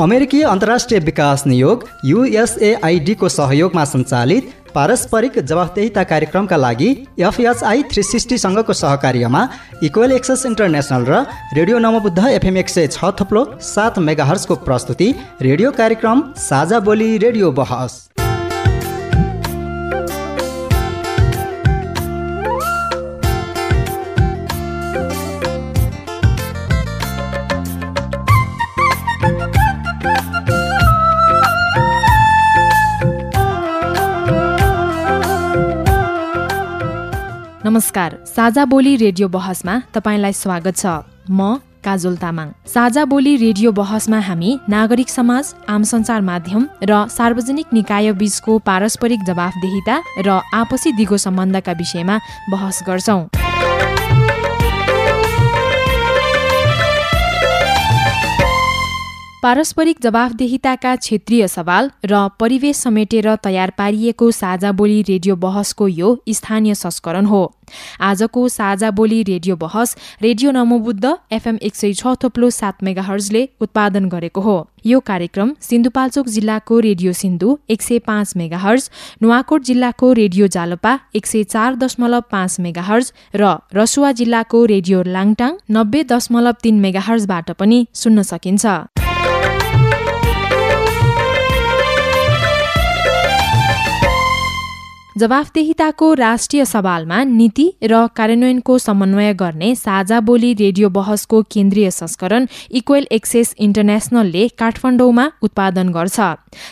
अमेरिकी अन्तर्राष्ट्रिय विकास नियोग युएसएआइडीको सहयोगमा सञ्चालित पारस्परिक जवाफदेहिता कार्यक्रमका लागि एफएचआई थ्री सिक्सटीसँगको सहकार्यमा इक्वेल एक्सेस इन्टरनेसनल र रेडियो नवबुद्ध एफएम एक सय छ थप्लो सात मेगाहर्सको प्रस्तुति रेडियो कार्यक्रम साझा बोली रेडियो बहस। नमस्कार साझा बोली रेडियो बहसमा तपाईँलाई स्वागत छ। म काजोल तामाङ। साझा बोली रेडियो बहसमा हामी नागरिक समाज आम सञ्चार माध्यम र सार्वजनिक निकाय बीचको पारस्परिक जवाफदेहिता र आपसी दिगो सम्बन्धका विषयमा बहस गर्छौं। पारस्परिक जवाफदेहिताका क्षेत्रीय सवाल र परिवेश समेटेर तयार पारिएको साझा बोली रेडियो बहसको यो स्थानीय संस्करण हो। आजको साझा बोली रेडियो बहस रेडियो नमोबुद्ध एफएम एक सय छ थोप्लो सात मेगाहर्जले उत्पादन गरेको हो। यो कार्यक्रम सिन्धुपाल्चोक जिल्लाको रेडियो सिन्धु एक सय पाँच मेगाहर्ज नुवाकोट जिल्लाको रेडियो जालपा एक सय चार दशमलव पाँच मेगाहर्ज र रसुवा जिल्लाको रेडियो लाङटाङ नब्बे दशमलव तीन मेगाहर्जबाट पनि सुन्न सकिन्छ। जवाफदेहिताको राष्ट्रिय सवालमा नीति र कार्यान्वयनको समन्वय गर्ने साझा बोली रेडियो बहसको केन्द्रीय संस्करण इक्वेल एक्सेस इन्टरनेसनलले काठमाडौँमा उत्पादन गर्छ।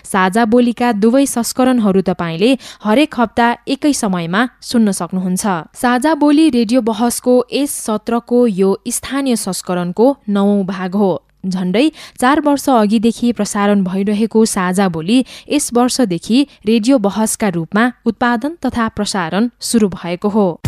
साझा बोलीका दुवै संस्करणहरू तपाईँले हरेक हप्ता एकै समयमा सुन्न सक्नुहुन्छ। साझा बोली रेडियो बहसको यस सत्रको यो स्थानीय संस्करणको नवौं भाग हो। झण्डै चार वर्ष अघिदेखि प्रसारण भइरहेको साझा बोली यस वर्षदेखि रेडियो बहसका रूपमा उत्पादन तथा प्रसारण सुरु भएको हो।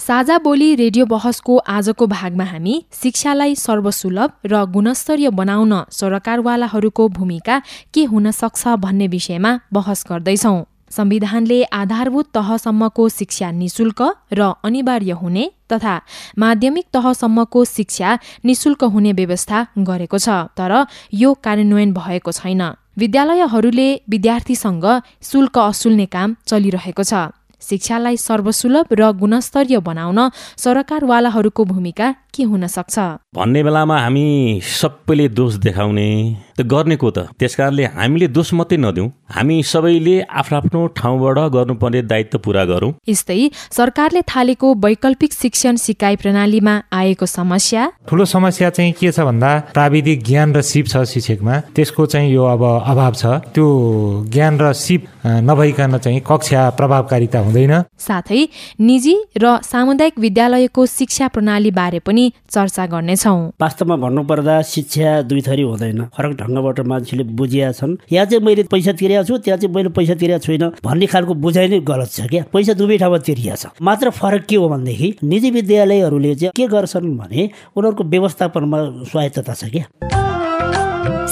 साझा बोली रेडियो बहसको आजको भागमा हामी शिक्षालाई सर्वसुलभ र गुणस्तरीय बनाउन सरकारवालाहरूको भूमिका के हुन सक्छ भन्ने विषयमा बहस गर्दैछौं। संविधानले आधारभूत तहसम्मको शिक्षा निशुल्क र अनिवार्य हुने तथा माध्यमिक तहसम्मको शिक्षा निशुल्क हुने व्यवस्था गरेको छ तर यो कार्यान्वयन भएको छैन। विद्यालयहरूले विद्यार्थीसँग शुल्क असुल्ने काम चलिरहेको छ। शिक्षालाई सर्वसुलभ र गुणस्तरीय बनाउन सरकारवालाहरूको भूमिका के हुन सक्छ? भन्ने बेलामा हामी सबैले दोष देखाउने त गर्ने को त। त्यस कारणले हामीले दोष मात्रै नदिउँ। हामी सबैले आफ्नो आफ्नो ठाउँबाट गर्नुपर्ने दायित्व पुरा गरौँ। यस्तै सरकारले थालेको वैकल्पिक शिक्षण सिकाइ प्रणालीमा आएको समस्या। ठुलो समस्या चाहिँ के छ भन्दा प्राविधिक ज्ञान र सिप छ शिक्षकमा। त्यसको चाहिँ यो अब अभाव छ। त्यो ज्ञान र सिप नभइकन चाहिँ कक्षा प्रभावकारिता हुँदैन। साथै निजी र सामुदायिक विद्यालयको शिक्षा प्रणाली बारे पनि चर्चा गर्नेछौ। वास्तवमा भन्नुपर्दा शिक्षा दुई थरी हुँदैन। फरक ढङ्गबाट मान्छेले बुझिया छन्। यहाँ चाहिँ मैले पैसा तिरेको छु त्यहाँ चाहिँ मैले पैसा तिरेको छुइनँ। भन्ने खालको बुझाइ नै गलत छ क्या। पैसा दुवै ठाउँमा तिरिया छ। मात्र फरक के हो भनेदेखि निजी विद्यालयहरूले चाहिँ के गर्छन् भने उनीहरूको व्यवस्थापनमा स्वायत्तता छ क्या।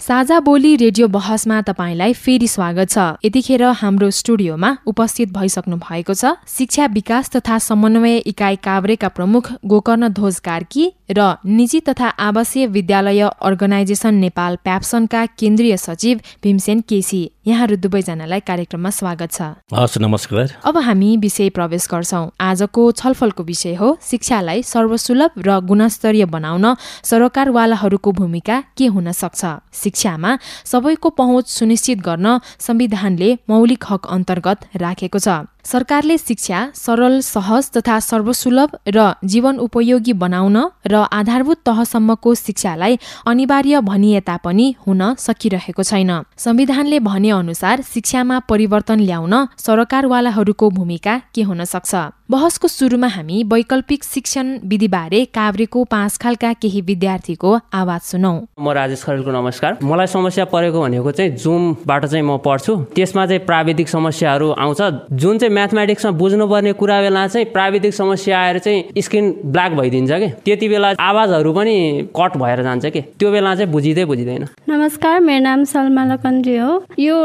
साझा बोली रेडियो बहसमा तपाईँलाई फेरि स्वागत छ। यतिखेर हाम्रो स्टुडियोमा उपस्थित भइसक्नु भएको छ शिक्षा विकास तथा समन्वय इकाइ काभ्रेका प्रमुख गोकर्ण ध्वज कार्की र निजी तथा आवासीय विद्यालय अर्गनाइजेसन नेपाल प्याप्सनका केन्द्रीय सचिव भीमसेन केसी। यहाँहरू दुवैजनालाई कार्यक्रममा स्वागत छ। हस् नमस्कार। अब हामी विषय प्रवेश गर्छौं। आजको छलफलको विषय हो शिक्षालाई सर्वसुलभ र गुणस्तरीय बनाउन सरकारवालाहरूको भूमिका के हुन सक्छ? शिक्षामा सबैको पहुँच सुनिश्चित गर्न संविधानले मौलिक हक अन्तर्गत राखेको छ। सरकारले शिक्षा सरल सहज तथा सर्वसुलभ र जीवन उपयोगी बनाउन र आधारभूत तहसम्मको शिक्षालाई अनिवार्य भनिए तापनि हुन सकिरहेको छैन। संविधानले भने अनुसार शिक्षामा परिवर्तन ल्याउन सरकारवालाहरूको भूमिका के हुन सक्छ? बहसको सुरुमा हामी वैकल्पिक शिक्षण विधिबारे काभ्रेको पाँचखालका केही विद्यार्थीको आवाज सुनौ। म राजेश खरेलको नमस्कार। मलाई समस्या परेको भनेको चाहिँ जुमबाट चाहिँ म पढ्छु। त्यसमा चाहिँ प्राविधिक समस्याहरू आउँछ। जुन चाहिँ म्याथमेटिक्समा बुझ्नुपर्ने कुरा बेला चाहिँ प्राविधिक समस्या आएर चाहिँ स्क्रिन ब्ल्याक भइदिन्छ कि? त्यति बेला आवाजहरू पनि कट भएर जान्छ कि? त्यो बेला चाहिँ बुझिँदै बुझिँदैन। नमस्कार मेरो नाम सलमा लकन्द्री हो। यो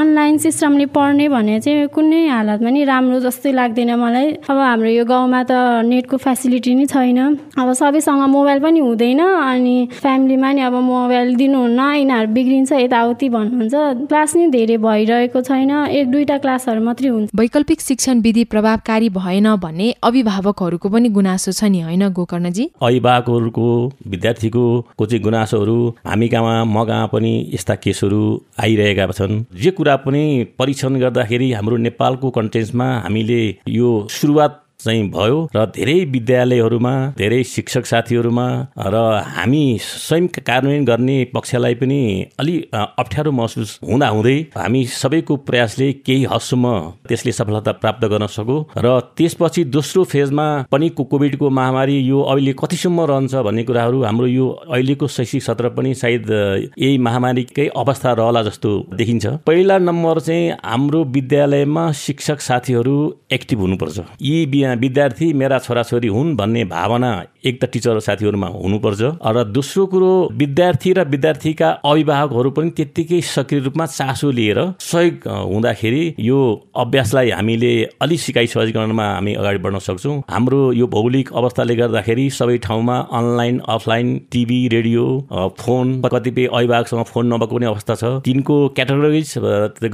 अनलाइन सिस्टमले पढ्ने भने चाहिँ कुनै हालतमा नि राम्रो जस्तै लाग्दैन मलाई। अब हाम्रो यो गाउँमा त नेटको फेसिलिटी नै छैन। अब सबैसँग मोबाइल पनि हुँदैन अनि फ्यामिलीमा नि अब मोबाइल दिनुहुन्न यिनीहरू बिग्रिन्छ यताउति भन्नुहुन्छ। क्लास नै धेरै भइरहेको छैन। एक दुईवटा क्लासहरू मात्रै हुन्छ। वैकल्पिक शिक्षण विधि प्रभावकारी भएन भन्ने अभिभावकहरूको पनि गुनासो छ नि होइन गोकर्णजी? अभिभावकहरूको विद्यार्थीको को चाहिँ गुनासोहरू हामी कहाँमा म कहाँ पनि यस्ता केसहरू आइरहेका छन्। जे कुरा पनि परीक्षण गर्दाखेरि हाम्रो नेपालको कन्टेन्समा हामीले यो सुरुवात चाहिँ भयो र धेरै विद्यालयहरूमा धेरै शिक्षक साथीहरूमा र हामी स्वयं कार्यान्वयन गर्ने पक्षलाई पनि अलि अप्ठ्यारो महसुस हुँदा हुँदै हामी सबैको प्रयासले केही हदसम्म त्यसले सफलता प्राप्त गर्न सको र त्यसपछि दोस्रो फेजमा पनि कोभिडको महामारी यो अहिले कतिसम्म रहन्छ भन्ने कुराहरू हाम्रो यो अहिलेको शैक्षिक सत्र पनि सायद यही महामारीकै अवस्था रहला जस्तो देखिन्छ। पहिला नम्बर चाहिँ हाम्रो विद्यालयमा शिक्षक साथीहरू एक्टिभ हुनुपर्छ। यी विद्यार्थी मेरा छोराछोरी हुन् भन्ने भावना एक त टिचर साथीहरूमा हुनुपर्छ र दोस्रो कुरो विद्यार्थी र विद्यार्थीका अभिभावकहरू पनि त्यत्तिकै सक्रिय रूपमा चासो लिएर सहयोग हुँदाखेरि यो अभ्यासलाई हामीले अलिक सिकाइ सहजीकरणमा हामी अगाडि बढ्न सक्छौँ। हाम्रो यो भौगोलिक अवस्थाले गर्दाखेरि सबै ठाउँमा online offline TV radio phone कतिपय अभिभावकसँग फोन नभएको पनि अवस्था छ। तिनको क्याटेगोरिज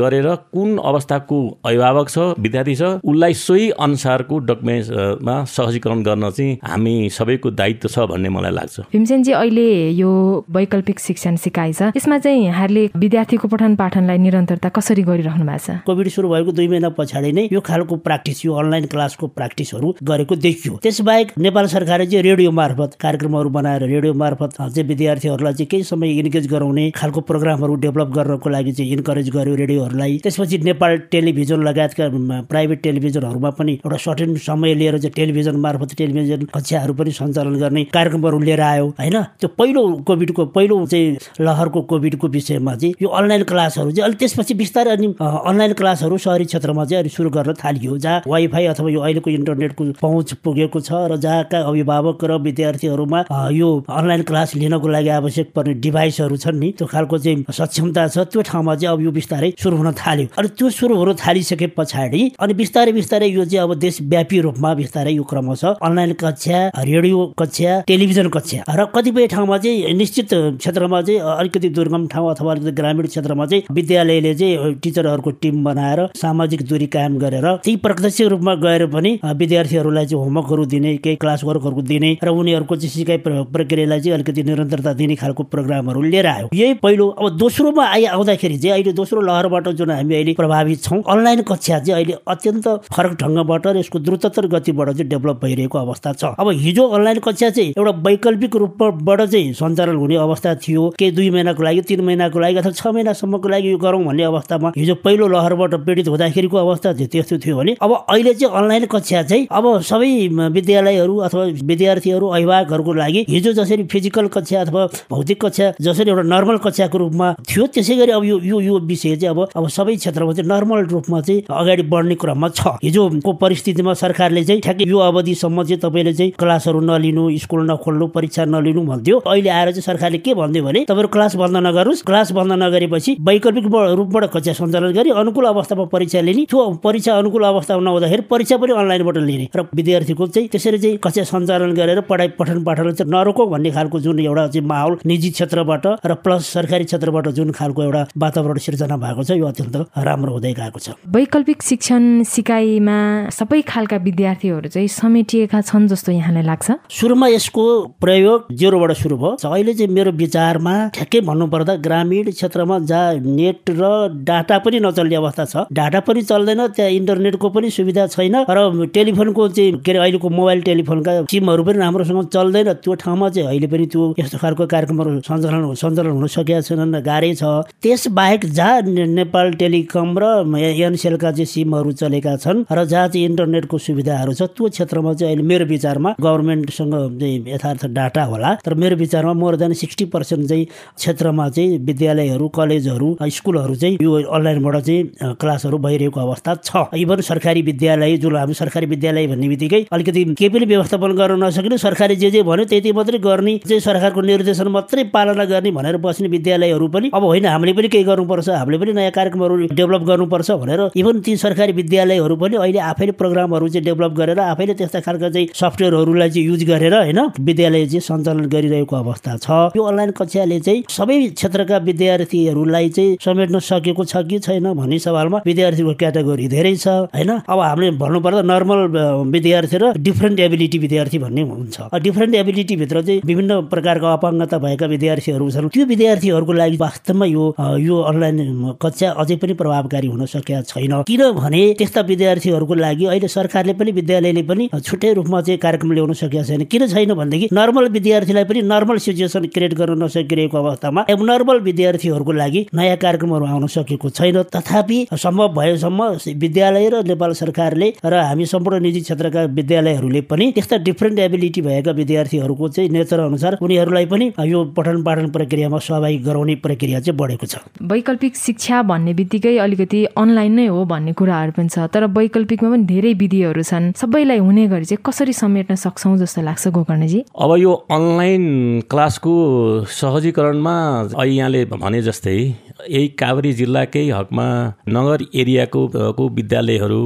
गरेर कुन अवस्थाको अभिभावक छ विद्यार्थी छ उसलाई सोही अनुसारको डकुमेन्टमा सहजीकरण गर्न चाहिँ हामी सबैको दायित्व छ भन्ने मलाई लाग्छ। भीमसेनजी अहिले यो वैकल्पिक शिक्षण सिकाइ छ। यसमा चाहिँ यहाँहरूले विद्यार्थीको पठन पाठनलाई निरन्तरता कसरी गरिरहनु भएको छ? कोभिड सुरु भएको दुई महिना पछाडि नै यो खालको प्र्याक्टिस यो अनलाइन क्लासको प्र्याक्टिसहरू गरेको देखियो। त्यसबाहेक नेपाल सरकारले चाहिँ रेडियो मार्फत कार्यक्रमहरू बनाएर रेडियो मार्फत चाहिँ विद्यार्थीहरूलाई चाहिँ केही समय इन्गेज गराउने खालको प्रोग्रामहरू डेभलप गर्नको लागि चाहिँ इन्करेज गर्यो रेडियोहरूलाई। त्यसपछि नेपाल टेलिभिजन लगायतका प्राइभेट टेलिभिजनहरूमा पनि एउटा सर्टेन समय लिएर चाहिँ टेलिभिजन मार्फत टेलिभिजन कक्षाहरू पनि सञ्चालन गर्ने कार्यक्रमहरू लिएर आयो होइन? त्यो पहिलो कोभिडको पहिलो चाहिँ लहरको कोभिडको विषयमा चाहिँ यो अनलाइन क्लासहरू चाहिँ अलिक त्यसपछि बिस्तारै अनि अनलाइन क्लासहरू सहरी क्षेत्रमा चाहिँ अहिले सुरु गर्न थालियो जहाँ वाइफाई अथवा यो अहिलेको इन्टरनेटको पहुँच पुगेको छ र जहाँका अभिभावक र विद्यार्थीहरूमा यो अनलाइन क्लास लिनको लागि आवश्यक पर्ने डिभाइसहरू छन् नि त्यो खालको चाहिँ सक्षमता छ त्यो ठाउँमा चाहिँ अब यो बिस्तारै सुरु हुन थाल्यो। अनि त्यो सुरु हुन थालिसके पछाडि अनि बिस्तारै बिस्तारै यो चाहिँ अब देशव्यापी रूपमा बिस्तारै यो क्रम छ। अनलाइन कक्षा रेडियो कक्षा टेलिभिजन कक्षा। र कतिपय ठाउँमा चाहिँ निश्चित क्षेत्रमा चाहिँ अलिकति दुर्गम ठाउँ अथवा अलिकति ग्रामीण क्षेत्रमा चाहिँ विद्यालयले चाहिँ टिचरहरूको टिम बनाएर सामाजिक दूरी कायम गरेर त्यही प्रत्यक्ष रूपमा गएर पनि विद्यार्थीहरूलाई चाहिँ होमवर्कहरू दिने केही क्लास वर्कहरू दिने र उनीहरूको चाहिँ सिकाइ प्रक्रियालाई चाहिँ अलिकति निरन्तरता दिने खालको प्रोग्रामहरू लिएर आयो। यही पहिलो अब दोस्रोमा आइ आउँदाखेरि चाहिँ अहिले दोस्रो लहरबाट जुन हामी अहिले प्रभावित छौँ अनलाइन कक्षा चाहिँ अहिले अत्यन्त फरक ढङ्गबाट र यसको द्रुततर गतिबाट चाहिँ डेभलप भइरहेको अवस्था छ। अब हिजो अनलाइन कक्षा चाहिँ एउटा वैकल्पिक रूपबाट चाहिँ सञ्चालन हुने अवस्था थियो। केही दुई महिनाको लागि तिन महिनाको लागि अथवा छ महिनासम्मको लागि यो गरौँ भन्ने अवस्थामा हिजो पहिलो लहरबाट पीडित हुँदाखेरिको अवस्था चाहिँ त्यस्तो थियो भने अब अहिले चाहिँ अनलाइन कक्षा चाहिँ अब सबै विद्यालयहरू अथवा विद्यार्थीहरू अभिभावकहरूको लागि हिजो जसरी फिजिकल कक्षा अथवा भौतिक कक्षा जसरी एउटा नर्मल कक्षाको रूपमा थियो त्यसै गरी अब यो यो विषय चाहिँ अब अब सबै क्षेत्रमा चाहिँ नर्मल रूपमा चाहिँ अगाडि बढ्ने क्रममा छ। हिजोको परिस्थितिमा सरकारले चाहिँ ठ्याक्कै यो अवधिसम्म चाहिँ तपाईँले चाहिँ क्लासहरू नलिनु स्कुल नखोल्नु परीक्षा नलिनु भन्थ्यो। अहिले आएर चाहिँ सरकारले के भन्थ्यो भने तपाईँहरू क्लास बन्द नगरोस्। क्लास बन्द नगरेपछि वैकल्पिक रूपबाट कक्षा सञ्चालन गरी अनुकूल अवस्थामा परीक्षा लिने। त्यो परीक्षा अनुकूल अवस्थामा नहुँदाखेरि परीक्षा पनि अनलाइनबाट लिने। र विद्यार्थीको चाहिँ त्यसरी चाहिँ कक्षा सञ्चालन गरेर पढाइ पठन पाठन चाहिँ नरोकौँ भन्ने खालको जुन एउटा चाहिँ माहौल निजी क्षेत्रबाट र प्लस सरकारी क्षेत्रबाट जुन खालको एउटा वातावरण सिर्जना भएको छ यो अत्यन्त राम्रो हुँदै गएको छ। वैकल्पिक शिक्षण सिकाइमा सबै खालका विद्यार्थीहरू चाहिँ समेटिएका छन् जस्तो यहाँलाई लाग्छ। सुरुमा यसको प्रयोग जेरोबाट सुरु भयो। अहिले चाहिँ मेरो विचारमा ठ्याक्कै भन्नुपर्दा ग्रामीण क्षेत्रमा जहाँ नेट र डाटा पनि नचल्ने अवस्था छ। डाटा पनि चल्दैन त्यहाँ इन्टरनेटको पनि सुविधा छैन र टेलिफोनको चाहिँ के अरे अहिलेको मोबाइल टेलिफोनका सिमहरू पनि राम्रोसँग चल्दैन। त्यो ठाउँमा चाहिँ अहिले पनि त्यो यस्तो खालको कार्यक्रमहरू सञ्चालन सञ्चालन हुन सकेका छैनन् गाह्रै छ। त्यस बाहेक जहाँ नेपाल टेलिकम र एनसेलका चाहिँ सिमहरू चलेका छन् र जहाँ चाहिँ इन्टरनेटको सुविधाहरू छ। त्यो क्षेत्रमा चाहिँ अहिले मेरो विचारमा गभर्मेन्टसँग चाहिँ यथार्थ डाटा होला। तर मेरो विचारमा मोर देन सिक्सटी पर्सेन्ट चाहिँ क्षेत्रमा चाहिँ विद्यालयहरू कलेजहरू स्कुलहरू चाहिँ यो अनलाइनबाट चाहिँ क्लासहरू भइरहेको अवस्था छ। इभन सरकारी विद्यालय जुन हामी सरकारी विद्यालय भन्ने बित्तिकै अलिकति केही पनि व्यवस्थापन गर्न नसकिने सरकारले जे जे भन्यो त्यति मात्रै गर्ने चाहिँ सरकारको निर्देशन मात्रै पालना गर्ने भनेर बस्ने विद्यालयहरू पनि अब होइन हामीले पनि केही गर्नुपर्छ हामीले पनि नयाँ कार्यक्रमहरू डेभलप गर्नुपर्छ भनेर इभन ती सरकारी विद्यालयहरू पनि अहिले आफैले प्रोग्रामहरू चाहिँ डेभलप गरेर आफैले त्यस्ता खालका चाहिँ सफ्टवेयरहरूलाई चाहिँ युज गरेर होइन विद्यालय चाहिँ सञ्चालन गरिरहेको अवस्था छ। यो अनलाइन कक्षाले चाहिँ सबै क्षेत्रका विद्यार्थीहरूलाई चाहिँ समेट्न सकेको छ कि छैन भन्ने सवालमा विद्यार्थीको क्याटेगोरी धेरै छ होइन? अब हामीले भन्नुपर्दा नर्मल विद्यार्थी र डिफ्रेन्ट एबिलिटी विद्यार्थी भन्ने हुन्छ। डिफ्रेन्ट एबिलिटीभित्र चाहिँ विभिन्न प्रकारका अपाङ्गता भएका विद्यार्थीहरू छन्। त्यो विद्यार्थीहरूको लागि वास्तवमा यो यो अनलाइन कक्षा अझै पनि प्रभावकारी हुन सकेका छैन। किनभने त्यस्ता विद्यार्थीहरूको लागि अहिले सरकारले पनि विद्यालयले पनि छुट्टै रूपमा चाहिँ कार्यक्रम ल्याउन सकेका छैन किन छैन भनेदेखि नर्मल विद्यार्थीलाई पनि नर्मल सिचुएसन क्रिएट गर्न नसकिरहेको अवस्थामा एबनर्मल विद्यार्थीहरूको लागि नयाँ कार्यक्रमहरू आउन सकेको छैन। तथापि सम्भव भएसम्म विद्यालय र नेपाल सरकारले र हामी सम्पूर्ण निजी क्षेत्रका विद्यालयहरूले पनि त्यस्ता डिफ्रेन्ट एबिलिटी भएका विद्यार्थीहरूको चाहिँ नेचर अनुसार उनीहरूलाई पनि यो पठन पाठन प्रक्रियामा सहभागी गराउने प्रक्रिया चाहिँ बढेको छ। वैकल्पिक शिक्षा भन्ने बित्तिकै अलिकति अनलाइन नै हो भन्ने कुराहरू पनि छ तर वैकल्पिकमा पनि धेरै विधिहरू छन्। सबैलाई हुने गरी चाहिँ कसरी समेट्न सक्छौँ जस्तो लाग्छ गोकर्णजी? अब यो अनलाइन क्लासको सहजीकरणमा यहाँले भने जस्तै यही काभ्रे जिल्लाकै हकमा नगर एरियाको को विद्यालयहरू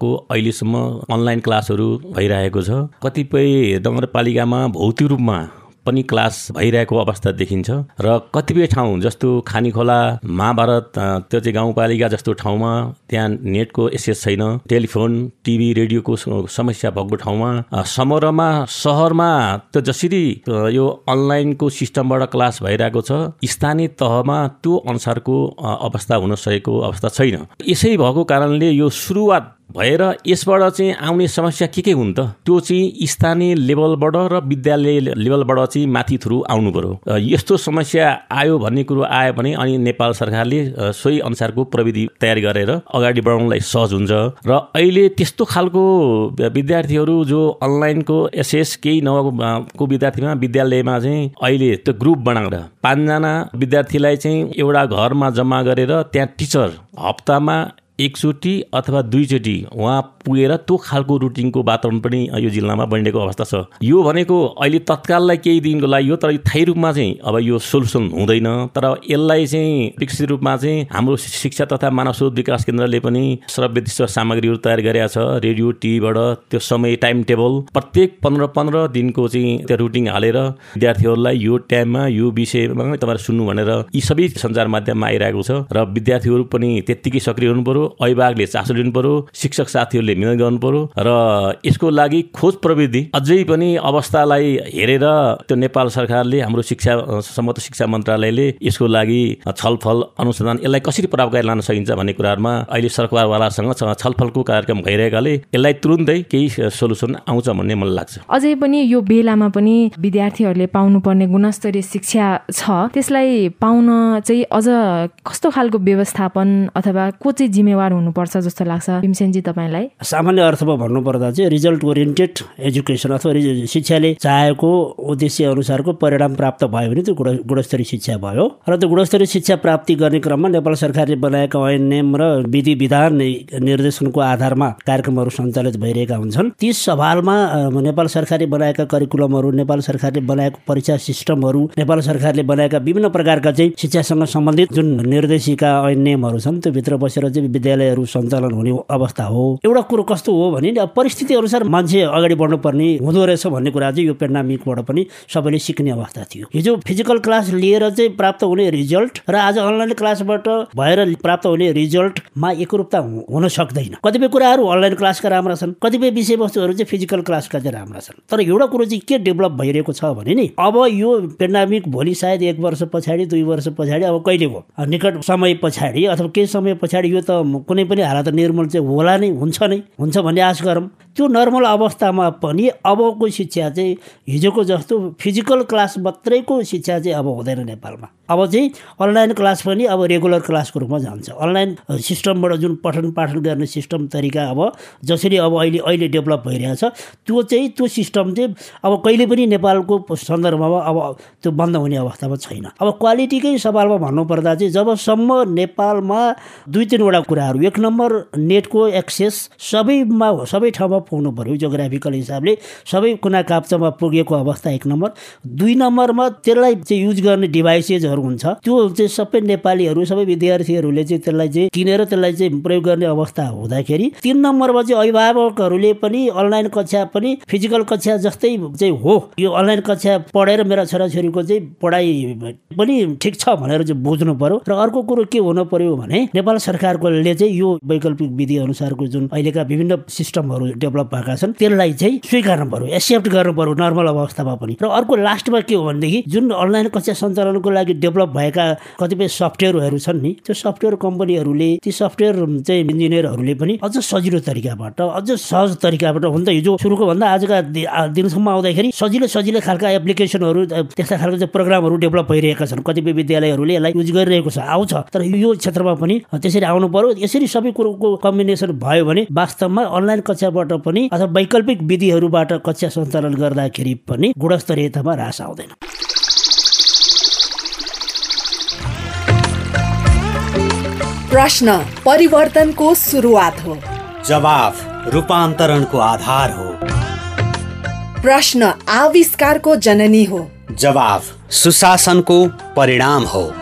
को अहिलेसम्म अनलाइन क्लासहरू भइरहेको छ। कतिपय नगरपालिकामा भौतिक रूपमा पनि क्लास भइरहेको अवस्था देखिन्छ। र कतिपय ठाउँ जस्तो खानीखोला महाभारत त्यो चाहिँ गाउँपालिका जस्तो ठाउँमा त्यहाँ नेटको एसेस छैन। टेलिफोन टिभी रेडियोको समस्या भएको ठाउँमा समग्रमा सहरमा त्यो जसरी यो अनलाइनको सिस्टमबाट क्लास भइरहेको छ स्थानीय तहमा त्यो अनुसारको अवस्था हुन सकेको अवस्था छैन। यसै भएको कारणले यो सुरुवात भएर यसबाट चाहिँ आउने समस्या के के हुन् त? त्यो चाहिँ स्थानीय लेभलबाट र विद्यालय लेभलबाट चाहिँ माथि थ्रु आउनु पर्यो यस्तो समस्या आयो भन्ने कुरो आयो भने अनि नेपाल सरकारले सोही अनुसारको प्रविधि तयारी गरेर अगाडि बढाउनलाई सहज हुन्छ। र अहिले त्यस्तो खालको विद्यार्थीहरू जो अनलाइनको एसएस केही नभएको विद्यार्थीमा विद्यालयमा चाहिँ अहिले त्यो ग्रुप बनाएर पाँचजना विद्यार्थीलाई चाहिँ एउटा घरमा जम्मा गरेर त्यहाँ टिचर हप्तामा एकचोटि अथवा दुईचोटि उहाँ पुगेर त्यो खालको रुटिनको वातावरण पनि यो जिल्लामा बनिएको अवस्था छ। यो भनेको अहिले तत्काललाई केही दिनको लागि हो तर थायी रूपमा चाहिँ अब यो सोल्युसन हुँदैन। तर यसलाई चाहिँ विकसित रूपमा चाहिँ हाम्रो शिक्षा तथा मानव स्रोत विकास केन्द्रले पनि श्रव्य सामग्रीहरू तयार गरेका छ। रेडियो टिभीबाट त्यो समय टाइम टेबल प्रत्येक पन्ध्र पन्ध्र दिनको चाहिँ त्यो रुटिन हालेर विद्यार्थीहरूलाई यो टाइममा यो विषयमा तपाईँहरू सुन्नु भनेर यी सबै सञ्चार माध्यममा आइरहेको छ। र विद्यार्थीहरू पनि त्यत्तिकै सक्रिय हुनु अभिभावकले चासो लिनु पर्यो शिक्षक साथीहरूले मिहिनेत गर्नु पर्यो र यसको लागि खोज प्रविधि अझै पनि अवस्थालाई हेरेर त्यो नेपाल सरकारले हाम्रो शिक्षा सम्मत शिक्षा मन्त्रालयले यसको लागि छलफल अनुसन्धान यसलाई कसरी प्रभावकारी लान सकिन्छ भन्ने कुराहरूमा अहिले सरकारवालासँग छलफलको कार्यक्रम भइरहेकाले यसलाई तुरुन्तै केही सोल्युसन आउँछ भन्ने मलाई लाग्छ। अझै पनि यो बेलामा पनि विद्यार्थीहरूले पाउनुपर्ने गुणस्तरीय शिक्षा छ। त्यसलाई पाउन चाहिँ अझ कस्तो खालको व्यवस्थापन अथवा को चाहिँ जिम्मेवार हुनुपर्छ जस्तो लाग्छ। भीमसेनजी तपाईँलाई? सामान्य अर्थमा भन्नुपर्दा चाहिँ रिजल्ट ओरिएन्टेड एजुकेसन अथवा शिक्षाले चाहेको उद्देश्य अनुसारको परिणाम प्राप्त भयो भने त्यो गुणस्तरीय शिक्षा भयो। र त्यो गुणस्तरीय शिक्षा प्राप्ति गर्ने क्रममा नेपाल सरकारले बनाएका ऐन नियम र विधि विधान निर्देशनको आधारमा कार्यक्रमहरू सञ्चालित भइरहेका हुन्छन्। ती सवालमा नेपाल सरकारले बनाएका करिकुलमहरू नेपाल सरकारले बनाएको परीक्षा सिस्टमहरू नेपाल सरकारले बनाएका विभिन्न प्रकारका चाहिँ शिक्षासँग सम्बन्धित जुन निर्देशिका ऐन नियमहरू छन् त्यो भित्र बसेर चाहिँ विद्यालयहरू सञ्चालन हुने अवस्था हो। एउटा कुरो कस्तो हो भने परिस्थिति अनुसार मान्छे अगाडि बढ्नुपर्ने हुँदो रहेछ भन्ने कुरा चाहिँ यो पेन्डामिकबाट पनि सबैले सिक्ने अवस्था थियो। हिजो फिजिकल क्लास लिएर चाहिँ प्राप्त हुने रिजल्ट र आज अनलाइन क्लासबाट भएर प्राप्त हुने रिजल्टमा एकरूपता हुन सक्दैन। कतिपय कुराहरू अनलाइन क्लासका राम्रा छन् कतिपय विषयवस्तुहरू चाहिँ फिजिकल क्लासका चाहिँ राम्रा छन्। तर एउटा कुरो चाहिँ के डेभलप भइरहेको छ भने नि अब यो पेन्डामिक भोलि सायद एक वर्ष पछाडि दुई वर्ष पछाडि अब कहिले हो? निकट समय पछाडि अथवा केही समय पछाडि यो त कुनै पनि हालत निर्मल चाहिँ होला नै हुन्छ नै हुन्छ भन्ने आश गरौँ। त्यो नर्मल अवस्थामा पनि अबको शिक्षा चाहिँ हिजोको जस्तो फिजिकल क्लास मात्रैको शिक्षा चाहिँ अब हुँदैन नेपालमा। अब चाहिँ अनलाइन क्लास पनि अब रेगुलर क्लासको रूपमा जान्छ। अनलाइन सिस्टमबाट जुन पठन पाठन गर्ने सिस्टम तरिका अब जसरी अब अहिले अहिले डेभलप भइरहेछ त्यो चाहिँ त्यो सिस्टम चाहिँ अब कहिले पनि नेपालको सन्दर्भमा अब त्यो बन्द हुने अवस्थामा छैन। अब क्वालिटीकै सवालमा भन्नुपर्दा चाहिँ जबसम्म नेपालमा दुई तिनवटा कुराहरू। एक नम्बर नेटको एक्सेस सबैमा सबै ठाउँमा पुग्नु पऱ्यो जोग्राफिकल हिसाबले। सबै कुना काप्चामा पुगेको अवस्था एक नम्बर। दुई नम्बरमा त्यसलाई चाहिँ युज गर्ने डिभाइसेसहरू हुन्छ। त्यो चाहिँ सबै नेपालीहरू सबै विद्यार्थीहरूले चाहिँ त्यसलाई चाहिँ किनेर त्यसलाई चाहिँ प्रयोग गर्ने अवस्था हुँदाखेरि तिन नम्बरमा चाहिँ अभिभावकहरूले पनि अनलाइन कक्षा पनि फिजिकल कक्षा जस्तै चाहिँ हो। यो अनलाइन कक्षा पढेर मेरा छोराछोरीको चाहिँ पढाइ पनि ठिक छ भनेर चाहिँ बुझ्नु पर्यो। र अर्को कुरो के हुनु पर्यो भने नेपाल सरकारकोले चाहिँ यो वैकल्पिक विधि अनुसारको जुन अहिलेका विभिन्न सिस्टमहरू डेभलप भएका छन् त्यसलाई चाहिँ स्वीकार्नु पर्यो एक्सेप्ट गर्नु पर्यो नर्मल अवस्थामा पनि। र अर्को लास्टमा के हो भनेदेखि जुन अनलाइन कक्षा सञ्चालनको लागि डेभलप भएका कतिपय सफ्टवेयरहरू छन् नि त्यो सफ्टवेयर कम्पनीहरूले ती सफ्टवेयर चाहिँ इन्जिनियरहरूले पनि अझ सजिलो तरिकाबाट अझ सहज तरिकाबाट हुन्छ। हिजो सुरुको भन्दा आजका दिनसम्म आउँदाखेरि सजिलो सजिलो खालका एप्लिकेसनहरू त्यस्ता खालको चाहिँ प्रोग्रामहरू डेभलप भइरहेका छन्। कतिपय विद्यालयहरूले यसलाई युज गरिरहेको छ आउँछ। तर यो क्षेत्रमा पनि त्यसरी आउनु पर्यो। यसरी सबै कुरोको कम्बिनेसन भयो भने वास्तवमा अनलाइन कक्षाबाट पनि अथवा वैकल्पिक विधिहरूबाट कक्षा सञ्चालन गर्दाखेरि पनि गुणस्तरीयतामा ह्रास आउँदैन। प्रश्न परिवर्तनको सुरुवात हो। जवाफ रूपान्तरणको आधार हो। प्रश्न आविष्कारको जननी हो। जवाफ सुशासनको परिणाम हो।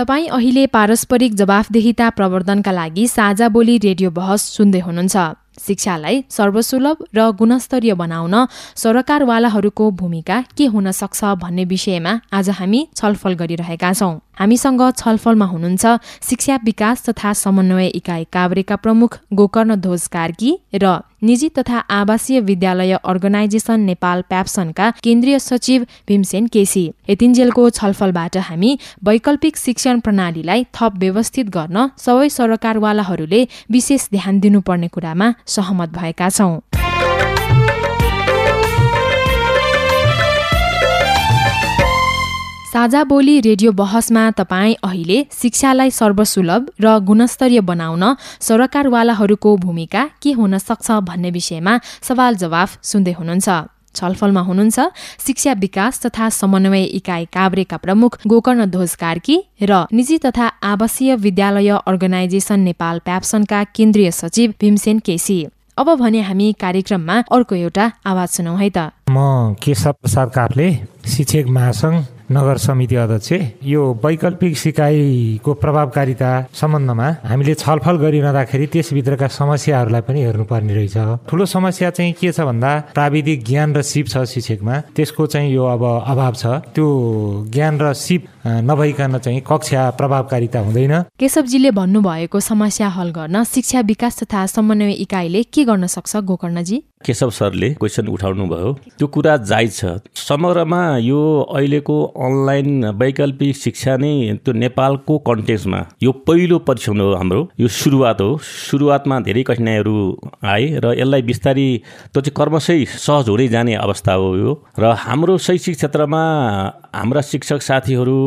तपाईँ अहिले पारस्परिक जवाफदेहिता प्रवर्धनका लागि साझा बोली रेडियो बहस सुन्दै हुनुहुन्छ। शिक्षालाई सर्वसुलभ र गुणस्तरीय बनाउन सरकारवालाहरूको भूमिका के हुन सक्छ भन्ने विषयमा आज हामी छलफल गरिरहेका छौँ। हामीसँग छलफलमा हुनुहुन्छ शिक्षा विकास तथा समन्वय इकाइ काभ्रेका प्रमुख गोकर्ण ध्वज कार्की र निजी तथा आवासीय विद्यालय अर्गनाइजेसन नेपाल प्याप्सनका केन्द्रीय सचिव भीमसेन केसी। यतिन्जेलको छलफलबाट हामी वैकल्पिक शिक्षण प्रणालीलाई थप व्यवस्थित गर्न सबै सरकारवालाहरूले विशेष ध्यान दिनुपर्ने कुरामा सहमत भएका छौँ। साझा बोली रेडियो बहसमा तपाईँ अहिले शिक्षालाई सर्वसुलभ र गुणस्तरीय बनाउन सरकारवालाहरूको भूमिका के हुन सक्छ भन्ने विषयमा सवाल जवाफ सुन्दै हुनुहुन्छ। छलफलमा हुनुहुन्छ शिक्षा विकास तथा समन्वय इकाइ काभ्रेका प्रमुख गोकर्ण ध्वज कार्की र निजी तथा आवासीय विद्यालय अर्गनाइजेसन नेपाल प्याप्सनका केन्द्रीय सचिव भीमसेन केसी। अब भने हामी कार्यक्रममा अर्को एउटा आवाज सुनौ है त। म केशव प्रसाद काफले शिक्षक महासङ्घ नगर समिति अध्यक्ष। यो वैकल्पिक सिकाइको प्रभावकारिता सम्बन्धमा हामीले छलफल गरिरहँदाखेरि त्यसभित्रका समस्याहरूलाई पनि हेर्नुपर्ने रहेछ। ठुलो समस्या चाहिँ के छ भन्दा प्राविधिक ज्ञान र सिप छ शिक्षकमा। त्यसको चाहिँ यो अब अभाव छ। त्यो ज्ञान र सिप नभइकन चाहिँ कक्षा प्रभावकारिता हुँदैन। केशवजीले भन्नुभएको समस्या हल गर्न शिक्षा विकास तथा समन्वय इकाइले के गर्न सक्छ गोकर्णजी? केशव सरले क्वेसन उठाउनु भयो त्यो कुरा जायज छ। समग्रमा यो अहिलेको अनलाइन वैकल्पिक शिक्षा नै त्यो नेपालको कन्टेक्समा यो पहिलो परीक्षण हो हाम्रो। यो सुरुवात हो। सुरुवातमा धेरै कठिनाइहरू आए र यसलाई बिस्तारी त्यो चाहिँ कर्मशै सहज हुँदै जाने अवस्था हो यो। र हाम्रो शैक्षिक क्षेत्रमा हाम्रा शिक्षक साथीहरू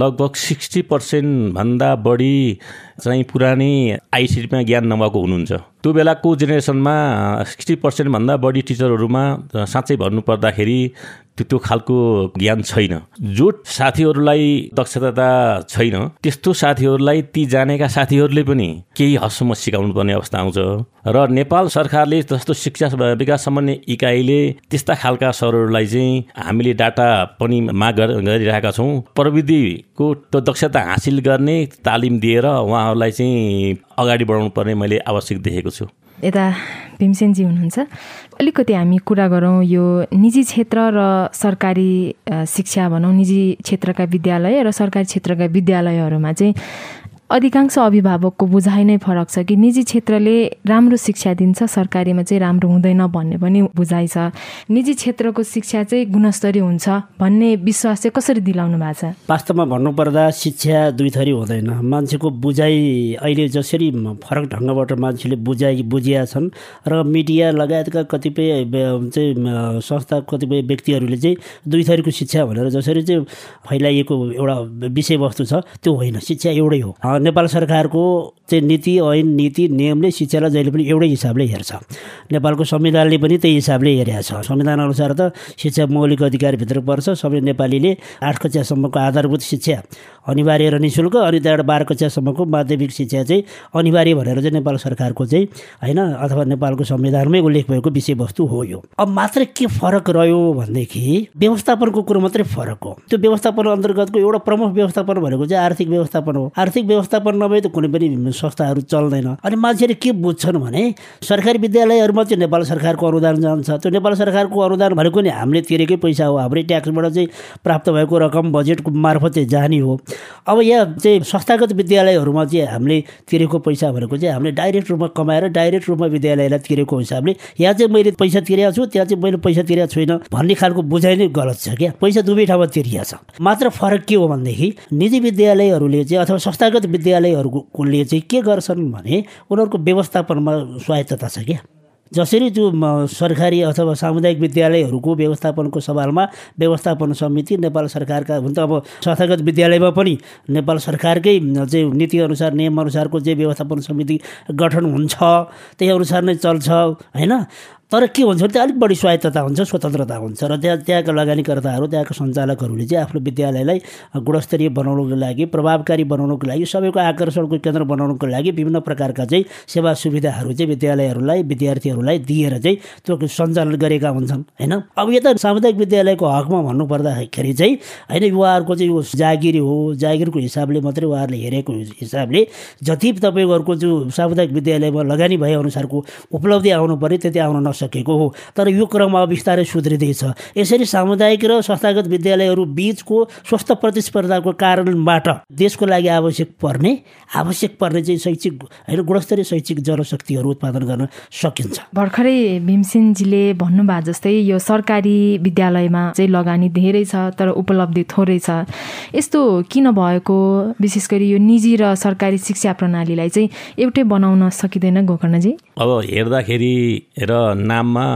लगभग सिक्सटी पर्सेन्टभन्दा बढी चाहिँ पुरानै आइसिटीमा ज्ञान नभएको हुनुहुन्छ। त्यो बेलाको जेनेरेसनमा सिक्सटी पर्सेन्टभन्दा बढी टिचरहरूमा साँच्चै भन्नुपर्दाखेरि त्यो खालको ज्ञान छैन। जो साथीहरूलाई दक्षता छैन। त्यस्तो साथीहरूलाई ती जानेका साथीहरूले पनि केही हदसम्म सिकाउनु पर्ने अवस्था आउँछ। र नेपाल सरकारले जस्तो शिक्षा विकास सम्बन्धी इकाइले त्यस्ता खालका सरहरूलाई चाहिँ हामीले डाटा पनि माग गरिरहेका छौँ। प्रविधिको त्यो दक्षता हासिल गर्ने तालिम दिएर उहाँहरूलाई चाहिँ अगाडि बढाउनु पर्ने मैले आवश्यक देखेको छु। यता भीमसेनजी हुनुहुन्छ। अलिकति हामी कुरा गरौँ यो निजी क्षेत्र र सरकारी शिक्षा भनौँ निजी क्षेत्रका विद्यालय र सरकारी क्षेत्रका विद्यालयहरूमा चाहिँ अधिकांश अभिभावकको बुझाइ नै फरक छ कि निजी क्षेत्रले राम्रो शिक्षा दिन्छ सरकारीमा चाहिँ राम्रो हुँदैन भन्ने पनि बुझाइ छ। निजी क्षेत्रको शिक्षा चाहिँ गुणस्तरीय हुन्छ भन्ने विश्वास चाहिँ कसरी दिलाउनु भएको छ? वास्तवमा भन्नुपर्दा शिक्षा दुई थरी हुँदैन। मान्छेको बुझाइ अहिले जसरी फरक ढङ्गबाट मान्छेले बुझाइ बुझिया छन् र मिडिया लगायतका कतिपय चाहिँ संस्था कतिपय व्यक्तिहरूले चाहिँ दुई थरीको शिक्षा भनेर जसरी चाहिँ फैलाइएको एउटा विषयवस्तु छ त्यो होइन। शिक्षा एउटै हो। नेपाल सरकारको चाहिँ नीति ऐन नीति नियमले शिक्षालाई जहिले पनि एउटै हिसाबले हेर्छ। नेपालको संविधानले पनि त्यही हिसाबले हेरेको छ संविधान अनुसार त शिक्षा मौलिक अधिकारभित्र पर्छ। सबै नेपालीले आठ कक्षासम्मको आधारभूत शिक्षा अनिवार्य र नि शुल्क अनि त्यहाँबाट बाह्र कक्षासम्मको माध्यमिक शिक्षा चाहिँ अनिवार्य भनेर चाहिँ नेपाल सरकारको चाहिँ होइन अथवा नेपालको संविधानमै उल्लेख भएको विषयवस्तु हो यो। अब मात्र के फरक रह्यो भनेदेखि व्यवस्थापनको कुरो मात्रै फरक हो। त्यो व्यवस्थापन अन्तर्गतको एउटा प्रमुख व्यवस्थापन भनेको चाहिँ आर्थिक व्यवस्थापन हो। आर्थिक व्यवस्थापन नभए त कुनै पनि संस्थाहरू चल्दैन। अनि मान्छेले के बुझ्छन् भने सरकारी विद्यालयहरूमा चाहिँ नेपाल सरकारको अनुदान जान्छ। त्यो नेपाल सरकारको अनुदान भनेको नि हामीले तिरेकै पैसा हो। हाम्रै ट्याक्सबाट चाहिँ प्राप्त भएको रकम बजेटको मार्फत चाहिँ जाने हो। अब यहाँ चाहिँ संस्थागत विद्यालयहरूमा चाहिँ हामीले तिरेको पैसा भनेको चाहिँ हामीले डाइरेक्ट रूपमा कमाएर डाइरेक्ट रूपमा विद्यालयलाई तिरेको हिसाबले यहाँ चाहिँ मैले पैसा तिरेको छु त्यहाँ चाहिँ मैले पैसा तिरेको छुइनँ भन्ने खालको बुझाइ नै गलत छ क्या। पैसा दुवै ठाउँमा तिरिया छ मात्र फरक के हो भनेदेखि निजी विद्यालयहरूले चाहिँ अथवा संस्थागत विद्यालयहरूले चाहिँ के गर्छन् भने उनीहरूको व्यवस्थापनमा स्वायत्तता छ क्या। जसरी त्यो सरकारी अथवा सामुदायिक विद्यालयहरूको व्यवस्थापनको सवालमा व्यवस्थापन समिति नेपाल सरकारका हुन त अब संस्थागत विद्यालयमा पनि नेपाल सरकारकै चाहिँ नीतिअनुसार नियमअनुसारको चाहिँ व्यवस्थापन समिति गठन हुन्छ त्यही अनुसार नै चल्छ होइन? तर के हुन्छ भने त्यहाँ अलिक बढी स्वायत्तता हुन्छ स्वतन्त्रता हुन्छ र त्यहाँ त्यहाँका लगानीकर्ताहरू त्यहाँका सञ्चालकहरूले चाहिँ आफ्नो विद्यालयलाई गुणस्तरीय बनाउनुको लागि प्रभावकारी बनाउनुको लागि सबैको आकर्षणको केन्द्र बनाउनुको लागि विभिन्न प्रकारका चाहिँ सेवा सुविधाहरू चाहिँ विद्यालयहरूलाई विद्यार्थीहरूलाई दिएर चाहिँ त्यो सञ्चालन गरेका हुन्छन् होइन? अब यता सामुदायिक विद्यालयको हकमा भन्नुपर्दाखेरि चाहिँ होइन उहाँहरूको चाहिँ यो जागिर हो जागिरको हिसाबले मात्रै उहाँहरूले हेरेको हिसाबले जति तपाईँहरूको जो सामुदायिक विद्यालयमा लगानी भए अनुसारको उपलब्धि आउनु पऱ्यो त्यति आउन नसक्छ सकेको हो। तर यो क्रम अब बिस्तारै सुध्रिँदैछ। यसरी सामुदायिक र संस्थागत विद्यालयहरू बिचको स्वस्थ प्रतिस्पर्धाको कारणबाट देशको लागि आवश्यक पर्ने आवश्यक पर्ने चाहिँ शैक्षिक होइन गुणस्तरीय शैक्षिक जनशक्तिहरू उत्पादन गर्न सकिन्छ। भर्खरै भीमसेनजीले भन्नुभएको जस्तै यो सरकारी विद्यालयमा चाहिँ लगानी धेरै छ तर उपलब्धि थोरै छ। यस्तो किन भएको? विशेष गरी यो निजी र सरकारी शिक्षा प्रणालीलाई चाहिँ एउटै बनाउन सकिँदैन गोकर्णजी? अब हेर्दाखेरि र नाममा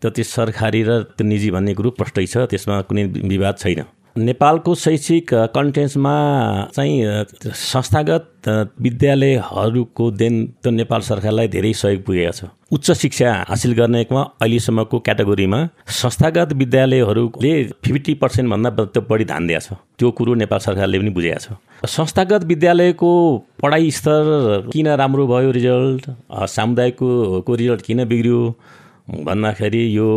त्यति सरकारी र त्यो निजी भन्ने कुरो प्रष्टै छ त्यसमा कुनै विवाद छैन। नेपालको शैक्षिक कन्टेन्समा चाहिँ संस्थागत विद्यालयहरूको देन त नेपाल सरकारलाई धेरै सहयोग पुगेको छ। उच्च शिक्षा हासिल गर्नेमा अहिलेसम्मको क्याटेगोरीमा संस्थागत विद्यालयहरूले फिफ्टी पर्सेन्टभन्दा बढी ध्यान दिएको छ। त्यो कुरो नेपाल सरकारले पनि बुझेको छ। संस्थागत विद्यालयको पढाइ स्तर किन राम्रो भयो रिजल्ट? सामुदायिकको रिजल्ट किन बिग्रियो? भन्दाखेरि यो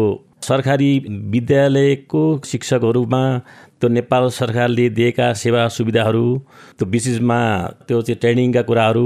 सरकारी विद्यालयको शिक्षकहरूमा त्यो नेपाल सरकारले दिएका सेवा सुविधाहरू त्यो विशेषमा त्यो चाहिँ ट्रेनिङका कुराहरू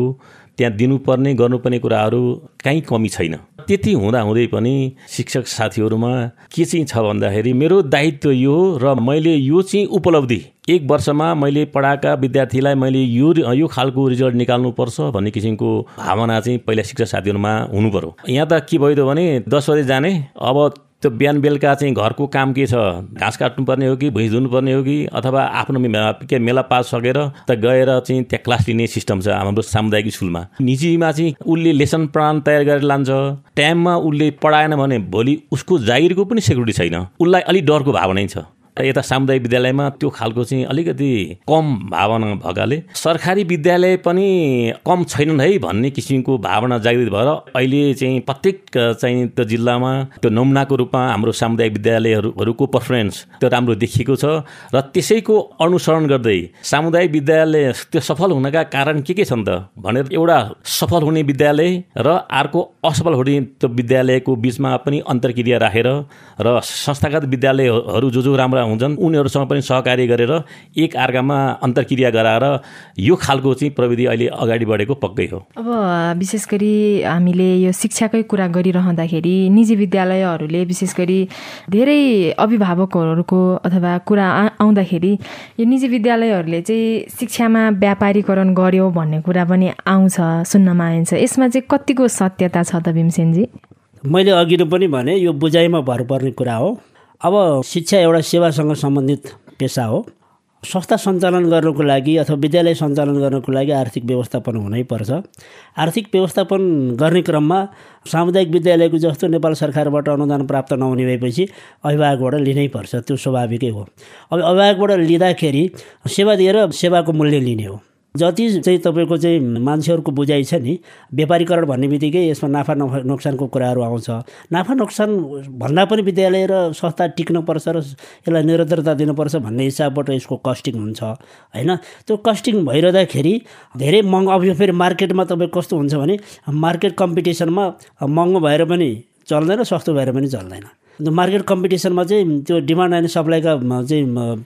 त्यहाँ दिनुपर्ने गर्नुपर्ने कुराहरू काहीँ कमी छैन। त्यति हुँदा हुँदै पनि शिक्षक साथीहरूमा के चाहिँ छ भन्दाखेरि मेरो दायित्व यो र मैले यो चाहिँ उपलब्धि एक वर्षमा मैले पढाएका विद्यार्थीलाई मैले यो यो खालको रिजल्ट निकाल्नुपर्छ भन्ने किसिमको भावना चाहिँ पहिला शिक्षा साथीहरूमा हुनु पर्यो यहाँ त के भयो त भने दस बजे जाने अब त्यो बिहान बेलुका चाहिँ घरको काम के छ? घाँस काट्नुपर्ने हो कि भुइँ धुनुपर्ने हो कि अथवा आफ्नो के मेला पास सकेर त गएर चाहिँ त्यहाँ क्लास लिने सिस्टम छ हाम्रो सामुदायिक स्कुलमा। निजीमा चाहिँ उसले लेसन प्लान तयार गरेर लान्छ। टाइममा उसले पढाएन भने भोलि उसको जागिरको पनि सेक्युरिटी छैन। उसलाई अलिक डरको भावना छ। यता सामुदायिक विद्यालयमा त्यो खालको चाहिँ अलिकति कम भावना भएकाले सरकारी विद्यालय पनि कम छैनन् है भन्ने किसिमको भावना जागृत भएर अहिले चाहिँ प्रत्येक चाहिँ त्यो जिल्लामा त्यो नमुनाको रूपमा हाम्रो सामुदायिक विद्यालयहरूको पर्फर्मेन्स त्यो राम्रो देखिएको छ र त्यसैको अनुसरण गर्दै सामुदायिक विद्यालय त्यो सफल हुनका कारण के के छन् त भनेर एउटा सफल हुने विद्यालय र अर्को असफल हुने त्यो विद्यालयको बिचमा पनि अन्तर्क्रिया राखेर र संस्थागत विद्यालयहरू जो जो राम्रो हुन्छन्। उनीहरूसँग पनि सहकार्य गरेर एक अर्कामा अन्तर्क्रिया गराएर यो खालको चाहिँ प्रविधि अहिले अगाडि बढेको पक्कै हो। अब विशेष गरी हामीले यो शिक्षाकै कुरा गरिरहँदाखेरि निजी विद्यालयहरूले विशेष गरी धेरै अभिभावकहरूको अथवा कुरा आउँदाखेरि यो निजी विद्यालयहरूले चाहिँ शिक्षामा व्यापारीकरण गर्यो भन्ने कुरा पनि आउँछ सुन्नमा आइन्छ। यसमा चाहिँ कतिको सत्यता छ त भीमसेनजी? मैले अघि पनि भने यो बुझाइमा भर पर्ने कुरा हो। अब शिक्षा एउटा सेवासँग सम्बन्धित पेसा हो। संस्था सञ्चालन गर्नको लागि अथवा विद्यालय सञ्चालन गर्नको लागि आर्थिक व्यवस्थापन हुनैपर्छ आर्थिक व्यवस्थापन गर्ने क्रममा सामुदायिक विद्यालयको जस्तो नेपाल सरकारबाट अनुदान प्राप्त नहुने भएपछि अभिभावकबाट लिनैपर्छ त्यो स्वाभाविकै हो। अब अभिभावकबाट लिँदाखेरि सेवा दिएर सेवाको मूल्य लिने हो। जति चाहिँ तपाईँको चाहिँ मान्छेहरूको बुझाइ छ नि व्यापारीकरण भन्ने बित्तिकै यसमा नाफा नोक्सानको कुराहरू आउँछ। नाफा नोक्सान भन्दा पनि विद्यालय र संस्था टिक्नुपर्छ र यसलाई निरन्तरता दिनुपर्छ भन्ने हिसाबबाट यसको कस्टिङ हुन्छ होइन? त्यो कस्टिङ भइरहँदाखेरि धेरै महँगो अब फेरि मार्केटमा तपाईँ कस्तो हुन्छ भने मार्केट कम्पिटिसनमा महँगो भएर पनि चल्दैन सस्तो भएर पनि चल्दैन। मार्केट कम्पिटिसनमा चाहिँ त्यो डिमान्ड एन्ड सप्लाईका चाहिँ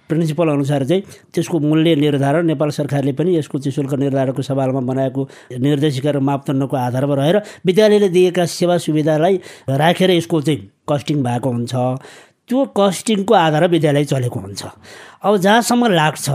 प्रिन्सिपल अनुसार चाहिँ त्यसको मूल्य निर्धारण नेपाल सरकारले पनि यसको चाहिँ शुल्क निर्धारणको सवालमा बनाएको निर्देशिका र मापदण्डको आधारमा रहेर विद्यालयले दिएका सेवा सुविधालाई राखेर यसको चाहिँ कस्टिङ भएको हुन्छ। त्यो कस्टिङको आधार विद्यालय चलेको हुन्छ। अब जहाँसम्म लाग्छ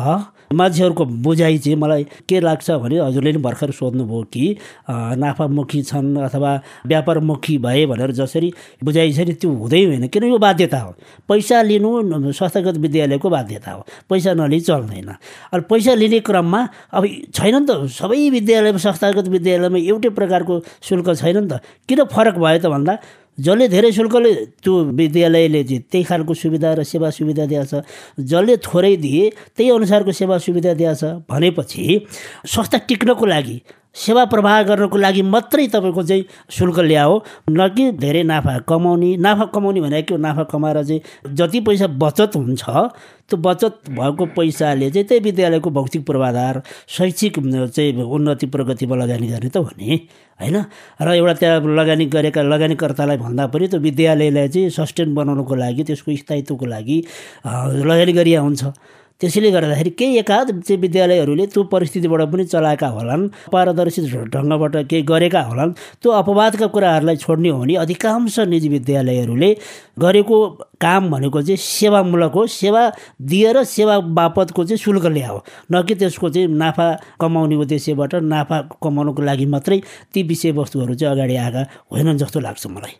मान्छेहरूको बुझाइ चाहिँ मलाई के लाग्छ भने हजुरले नि भर्खर सोध्नुभयो कि नाफामुखी छन् अथवा व्यापारमुखी भए भनेर जसरी बुझाइ छ नि त्यो हुँदै होइन। किन यो बाध्यता हो? पैसा लिनु संस्थागत विद्यालयको बाध्यता हो। पैसा नलिई चल्दैन। अनि पैसा लिने क्रममा अब छैन नि त सबै विद्यालयमा संस्थागत विद्यालयमा एउटै प्रकारको शुल्क छैन नि त। किन फरक भयो त भन्दा जसले धेरै शुल्कले त्यो विद्यालयले त्यही खालको सुविधा र सेवा सुविधा दिएछ जसले थोरै दिए त्यही अनुसारको सेवा सुविधा दिएछ भनेपछि संस्था टिक्नको लागि सेवा प्रवाह गर्नको लागि मात्रै तपाईँको चाहिँ शुल्क ल्याओ न कि धेरै नाफा कमाउने। नाफा कमाउने भनेको नाफा कमाएर चाहिँ जति पैसा बचत हुन्छ त्यो बचत भएको पैसाले चाहिँ त्यही विद्यालयको भौतिक पूर्वाधार शैक्षिक चाहिँ उन्नति प्रगतिमा लगानी गर्ने त भने होइन? र एउटा त्यहाँ लगानी गरेका लगानीकर्तालाई भन्दा पनि त्यो विद्यालयलाई चाहिँ सस्टेन बनाउनुको लागि त्यसको स्थायित्वको लागि लगानी गरिया हुन्छ। त्यसैले गर्दाखेरि केही एकाध चाहिँ विद्यालयहरूले त्यो परिस्थितिबाट पनि चलाएका होलान् पारदर्शी ढङ्गबाट केही गरेका होलान् त्यो अपवादका कुराहरूलाई छोड्ने हो भने अधिकांश निजी विद्यालयहरूले गरेको काम भनेको चाहिँ सेवामूलक हो। सेवा दिएर सेवा बापतको चाहिँ शुल्क ल्याओ न कि त्यसको चाहिँ नाफा कमाउने उद्देश्यबाट नाफा कमाउनुको लागि मात्रै ती विषयवस्तुहरू चाहिँ अगाडि आएका होइनन् जस्तो लाग्छ मलाई।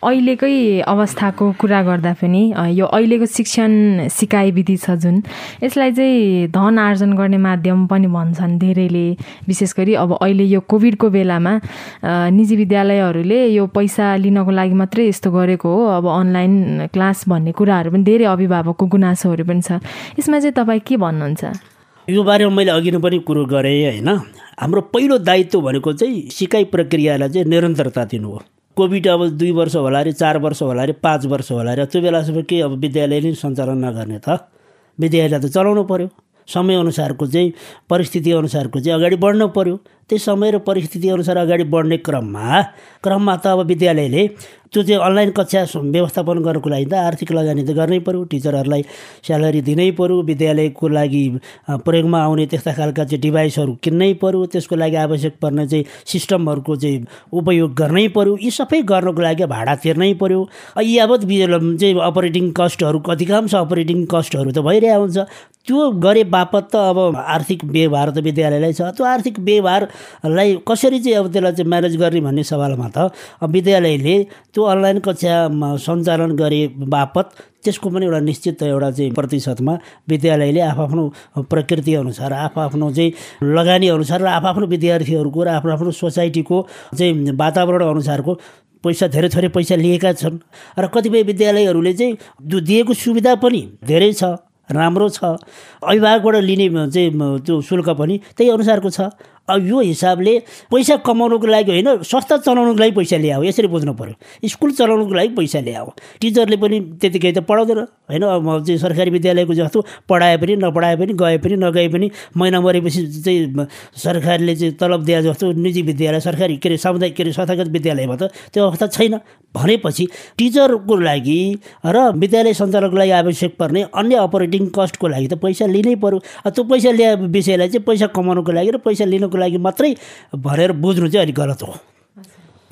अहिलेकै अवस्थाको कुरा गर्दा पनि यो अहिलेको शिक्षण सिकाइ विधि छ जुन यसलाई चाहिँ धन आर्जन गर्ने माध्यम पनि भन्छन् धेरैले। विशेष गरी अब अहिले यो कोभिडको बेलामा निजी विद्यालयहरूले यो पैसा लिनको लागि मात्रै यस्तो गरेको हो। अब अनलाइन क्लास भन्ने कुराहरू पनि धेरै अभिभावकको गुनासोहरू पनि छ। यसमा चाहिँ तपाईँ के भन्नुहुन्छ? यो बारेमा मैले अघि नै पनि कुरो गरेँ होइन? हाम्रो पहिलो दायित्व भनेको चाहिँ सिकाइ प्रक्रियालाई चाहिँ निरन्तरता दिनु हो। कोभिड अब दुई वर्ष होला अरे चार वर्ष होला अरे पाँच वर्ष होला अरे त्यो बेलासम्म के अब विद्यालयले सञ्चालन नगर्ने त। विद्यालय त चलाउनु पऱ्यो समयअनुसारको चाहिँ परिस्थिति अनुसारको चाहिँ अगाडि बढ्नु पऱ्यो त्यस समय र परिस्थिति अनुसार अगाडि बढ्ने क्रममा क्रममा त अब विद्यालयले त्यो चाहिँ अनलाइन कक्षा व्यवस्थापन गर्नको लागि त आर्थिक लगानी त गर्नै पऱ्यो टिचरहरूलाई स्यालेरी दिनै पऱ्यो विद्यालयको लागि प्रयोगमा आउने त्यस्ता खालका चाहिँ डिभाइसहरू किन्नै पऱ्यो त्यसको लागि आवश्यक पर्ने चाहिँ सिस्टमहरूको चाहिँ उपयोग गर्नै पऱ्यो यी सबै गर्नको लागि भाडा तिर्नै पऱ्यो यावत चाहिँ अपरेटिङ कस्टहरू अधिकांश अपरेटिङ कस्टहरू त भइरहेको हुन्छ। त्यो गरे बापत त अब आर्थिक व्यवहार त विद्यालयलाई छ। त्यो आर्थिक व्यवहारलाई कसरी चाहिँ अब त्यसलाई चाहिँ म्यानेज गर्ने भन्ने सवालमा त विद्यालयले त्यो अनलाइन कक्षा सञ्चालन गरे बापत त्यसको पनि एउटा निश्चित एउटा चाहिँ प्रतिशतमा विद्यालयले आफ्नो प्रकृति अनुसार आफ्नो चाहिँ लगानी अनुसार र आफ्नो विद्यार्थीहरूको र आफ्नो आफ्नो सोसाइटीको चाहिँ वातावरण अनुसारको पैसा धेरै थोरै पैसा लिएका छन् र कतिपय विद्यालयहरूले चाहिँ जो दिएको सुविधा पनि धेरै छ राम्रो छ। अभिभावकबाट लिने चाहिँ त्यो शुल्क पनि त्यही अनुसारको छ। अब यो हिसाबले पैसा कमाउनुको लागि होइन संस्था चलाउनुको लागि पैसा ल्याऊ। यसरी बुझ्नु पऱ्यो स्कुल चलाउनुको लागि पैसा ल्याऊ। टिचरले पनि त्यतिकै त पढाउँदैन। होइन अब चाहिँ सरकारी विद्यालयको जस्तो पढाए पनि नपढाए पनि गए पनि नगए पनि महिना मरेपछि चाहिँ सरकारले चाहिँ तलब दिए जस्तो निजी विद्यालय सरकारी के अरे सामुदायिक के अरे संस्थागत विद्यालयमा त त्यो अवस्था छैन। भनेपछि टिचरको लागि र विद्यालय सञ्चालनको लागि आवश्यक पर्ने अन्य अपरेटिङ कस्टको लागि त पैसा लिनै पऱ्यो त्यो पैसा ल्या विषयलाई चाहिँ पैसा कमाउनुको लागि र पैसा लिनुको लागि मात्रै भनेर बुझ्नु चाहिँ अलिक गलत हो।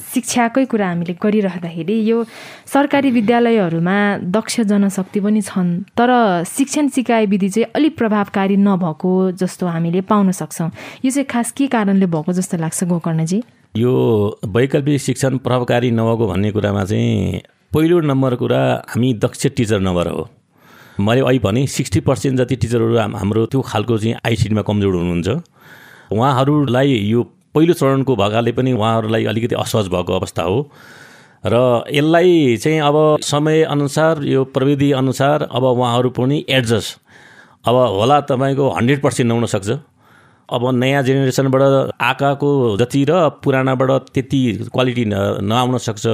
शिक्षाकै कुरा हामीले गरिरहँदाखेरि यो सरकारी विद्यालयहरूमा दक्ष जनशक्ति पनि छन् तर शिक्षण सिकाइ विधि चाहिँ अलिक प्रभावकारी नभएको जस्तो हामीले पाउन सक्छौँ। यो चाहिँ खास के कारणले भएको जस्तो लाग्छ गोकर्णजी? यो वैकल्पिक शिक्षण प्रभावकारी नभएको भन्ने कुरामा चाहिँ पहिलो नम्बर कुरा हामी दक्ष टिचर नभएर हो। मैले अहिले भने सिक्सटी पर्सेन्ट जति टिचरहरू हाम्रो त्यो खालको चाहिँ आइसिडीमा कमजोर हुनुहुन्छ। उहाँहरूलाई यो पहिलो चरणको भएकाले पनि उहाँहरूलाई अलिकति असहज भएको अवस्था हो। र यसलाई चाहिँ अब समयअनुसार यो प्रविधि अनुसार अब उहाँहरू पनि एडजस्ट अब होला तपाईँको हन्ड्रेड पर्सेन्ट नहुन सक्छ। अब नयाँ जेनेरेसनबाट आकाको जति र पुरानाबाट त्यति क्वालिटी नआउन सक्छ।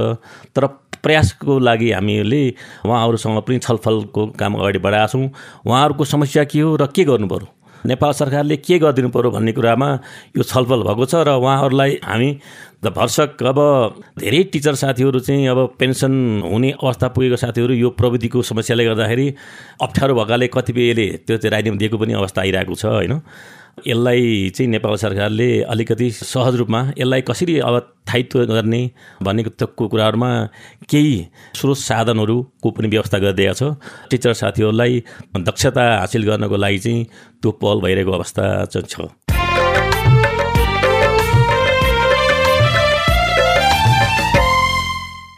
तर प्रयासको लागि हामीले उहाँहरूसँग पनि छलफलको काम अगाडि बढाएका छौँ। उहाँहरूको समस्या के हो र के गर्नु पऱ्यो नेपाल सरकारले के गरिदिनु पऱ्यो भन्ने कुरामा यो छलफल भएको छ र उहाँहरूलाई हामी भर्सक अब धेरै टिचर साथीहरू चाहिँ अब पेन्सन हुने अवस्था पुगेको साथीहरू यो प्रविधिको समस्याले गर्दाखेरि अप्ठ्यारो भएकाले कतिपयले त्यो चाहिँ राइडिङ दिएको पनि अवस्था आइरहेको छ होइन? यसलाई चाहिँ नेपाल सरकारले अलिकति सहज रूपमा यसलाई कसरी अब स्थायित्व गर्ने भन्ने कुराहरूमा केही स्रोत साधनहरूको पनि व्यवस्था गरिदिएको छ। टिचर साथीहरूलाई दक्षता हासिल गर्नको लागि चाहिँ त्यो पहल भइरहेको अवस्था चाहिँ छ।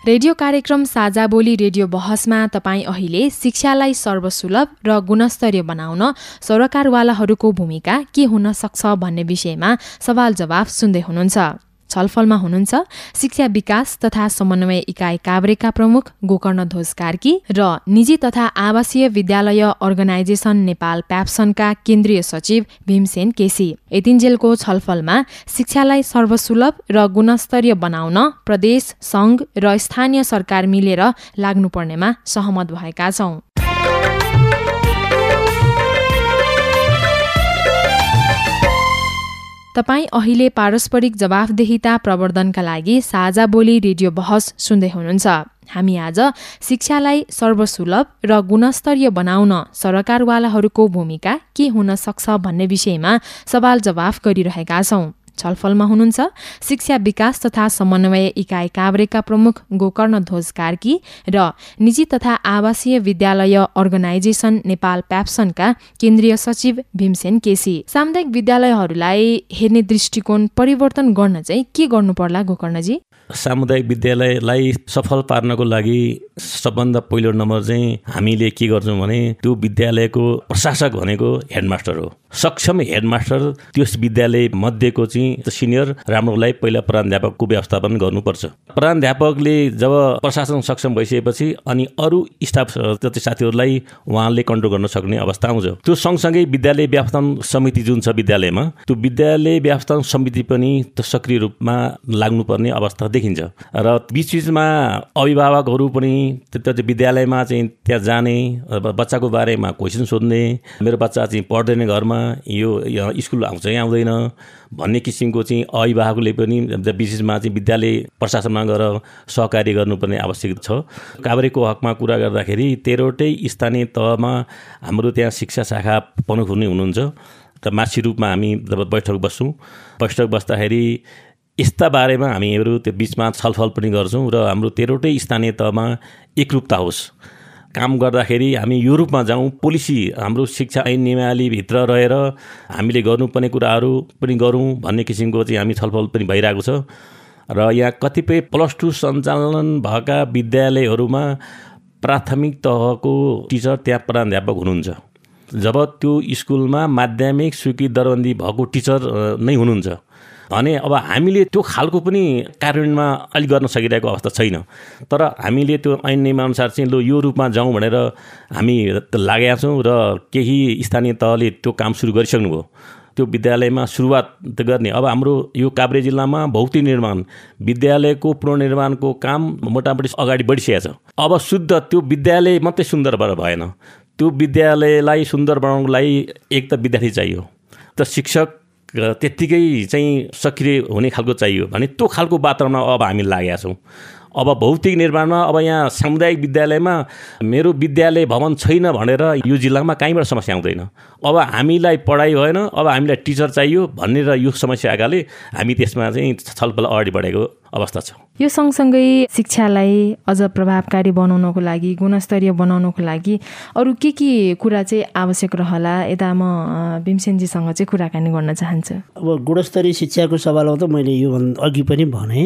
रेडियो कार्यक्रम साझा बोली रेडियो बहसमा तपाईँ अहिले शिक्षालाई सर्वसुलभ र गुणस्तरीय बनाउन सरकारवालाहरूको भूमिका के हुन सक्छ भन्ने विषयमा सवाल जवाफ सुन्दै हुनुहुन्छ। छलफलमा हुनुहुन्छ शिक्षा विकास तथा समन्वय इकाइ काभ्रेका प्रमुख गोकर्ण ध्वज कार्की र निजी तथा आवासीय विद्यालय अर्गनाइजेसन नेपाल प्याप्सनका केन्द्रीय सचिव भीमसेन केसी। यतिन्जेलको छलफलमा शिक्षालाई सर्वसुलभ र गुणस्तरीय बनाउन प्रदेश संघ र स्थानीय सरकार मिलेर लाग्नुपर्नेमा सहमत भएका छौं। तपाईँ अहिले पारस्परिक जवाफदेहिता प्रवर्धनका लागि साझा बोली रेडियो बहस सुन्दै हुनुहुन्छ। हामी आज शिक्षालाई सर्वसुलभ र गुणस्तरीय बनाउन सरकारवालाहरूको भूमिका के हुन सक्छ भन्ने विषयमा सवाल जवाफ गरिरहेका छौं। छलफलमा हुनुहुन्छ। शिक्षा विकास तथा समन्वय इकाइ काभ्रेका प्रमुख गोकर्ण ध्वज कार्की र निजी तथा आवासीय विद्यालय अर्गनाइजेसन नेपाल प्याप्सनका केन्द्रीय सचिव भीमसेन केसी। सामुदायिक विद्यालयहरूलाई हेर्ने दृष्टिकोण परिवर्तन गर्न चाहिँ के गर्नु पर्ला गोकर्णजी? सामुदायिक विद्यालयलाई सफल पार्नको लागि सबभन्दा पहिलो नम्बर चाहिँ हामीले के गर्छौँ भने त्यो विद्यालयको प्रशासक भनेको हेडमास्टर हो। सक्षम हेडमास्टर त्यस विद्यालय मध्येको चाहिँ सिनियर राम्रोलाई पहिला प्रधानध्यापकको व्यवस्थापन गर्नुपर्छ। प्रधानध्यापकले जब प्रशासन सक्षम भइसकेपछि अनि अरू स्टाफ जति साथीहरूलाई उहाँले कन्ट्रोल गर्न सक्ने अवस्था आउँछ। त्यो सँगसँगै विद्यालय व्यवस्थापन समिति जुन छ विद्यालयमा त्यो विद्यालय व्यवस्थापन समिति पनि सक्रिय रूपमा लाग्नुपर्ने अवस्था देखिन्छ। र बिचबिचमा अभिभावकहरू पनि त्यो विद्यालयमा चाहिँ त्यहाँ जाने बच्चाको बारेमा क्वेसन सोध्ने मेरो बच्चा चाहिँ पढ्दैन घरमा यो स्कुल आउँछ कि आउँदैन भन्ने किसिमको चाहिँ अभिभावकले पनि विशेषमा चाहिँ विद्यालय प्रशासनमा गएर सहकार्य गर्नुपर्ने आवश्यक छ। काभ्रेको हकमा कुरा गर्दाखेरि तेह्रवटै स्थानीय तहमा हाम्रो त्यहाँ शिक्षा शाखा प्रमुख हुने हुनुहुन्छ र मासी रूपमा हामी जब बैठक बस्छौँ। बैठक बस्दाखेरि यस्ता बारेमा हामीहरू त्यो बिचमा छलफल पनि गर्छौँ र हाम्रो तेह्रवटै स्थानीय तहमा एकरूपता होस्। काम गर्दाखेरि हामी यो रूपमा जाउँ पोलिसी हाम्रो शिक्षा ऐन नियमावलीभित्र रहेर हामीले गर्नुपर्ने कुराहरू पनि गरौँ भन्ने किसिमको चाहिँ हामी छलफल पनि भइरहेको छ। र यहाँ कतिपय प्लस टू सञ्चालन भएका विद्यालयहरूमा प्राथमिक तहको टिचर त्यहाँ प्रधानध्यापक हुनुहुन्छ। जब त्यो स्कुलमा माध्यमिक स्वीकृत दरबन्दी भएको टिचर नै हुनुहुन्छ। भने अब हामीले त्यो खालको पनि कार्यान्वयनमा अलिक गर्न सकिरहेको अवस्था छैन। तर हामीले त्यो ऐन नियमअनुसार चाहिँ लु यो रूपमा जाउँ भनेर हामी लागेका छौँ र केही स्थानीय तहले त्यो काम सुरु गरिसक्नुभयो। त्यो विद्यालयमा सुरुवात गर्ने। अब हाम्रो यो काभ्रे जिल्लामा भौतिक निर्माण विद्यालयको पुनर्निर्माणको काम मोटामोटी अगाडि बढिसकेको छ। अब शुद्ध त्यो विद्यालय मात्रै सुन्दर भएन। त्यो विद्यालयलाई सुन्दर बनाउनको लागि एक त विद्यार्थी चाहियो त शिक्षक त्यत्तिकै चाहिँ सक्रिय हुने खालको चाहियो भने त्यो खालको वातावरणमा अब हामी लागेका छौँ। अब भौतिक निर्माणमा अब यहाँ सामुदायिक विद्यालयमा मेरो विद्यालय भवन छैन भनेर यो जिल्लामा कहीँबाट समस्या आउँदैन। अब हामीलाई पढाइ भएन अब हामीलाई टिचर चाहियो भनेर यो समस्या आएकाले हामी त्यसमा चाहिँ छलफल अगाडि बढेको अवस्था छ। यो सँगसँगै शिक्षालाई अझ प्रभावकारी बनाउनको लागि गुणस्तरीय बनाउनको लागि अरू के के कुरा चाहिँ आवश्यक रहला यता म भीमसेनजीसँग चाहिँ कुराकानी गर्न चाहन्छु। अब गुणस्तरीय शिक्षाको सवालमा त मैले यो अघि पनि भने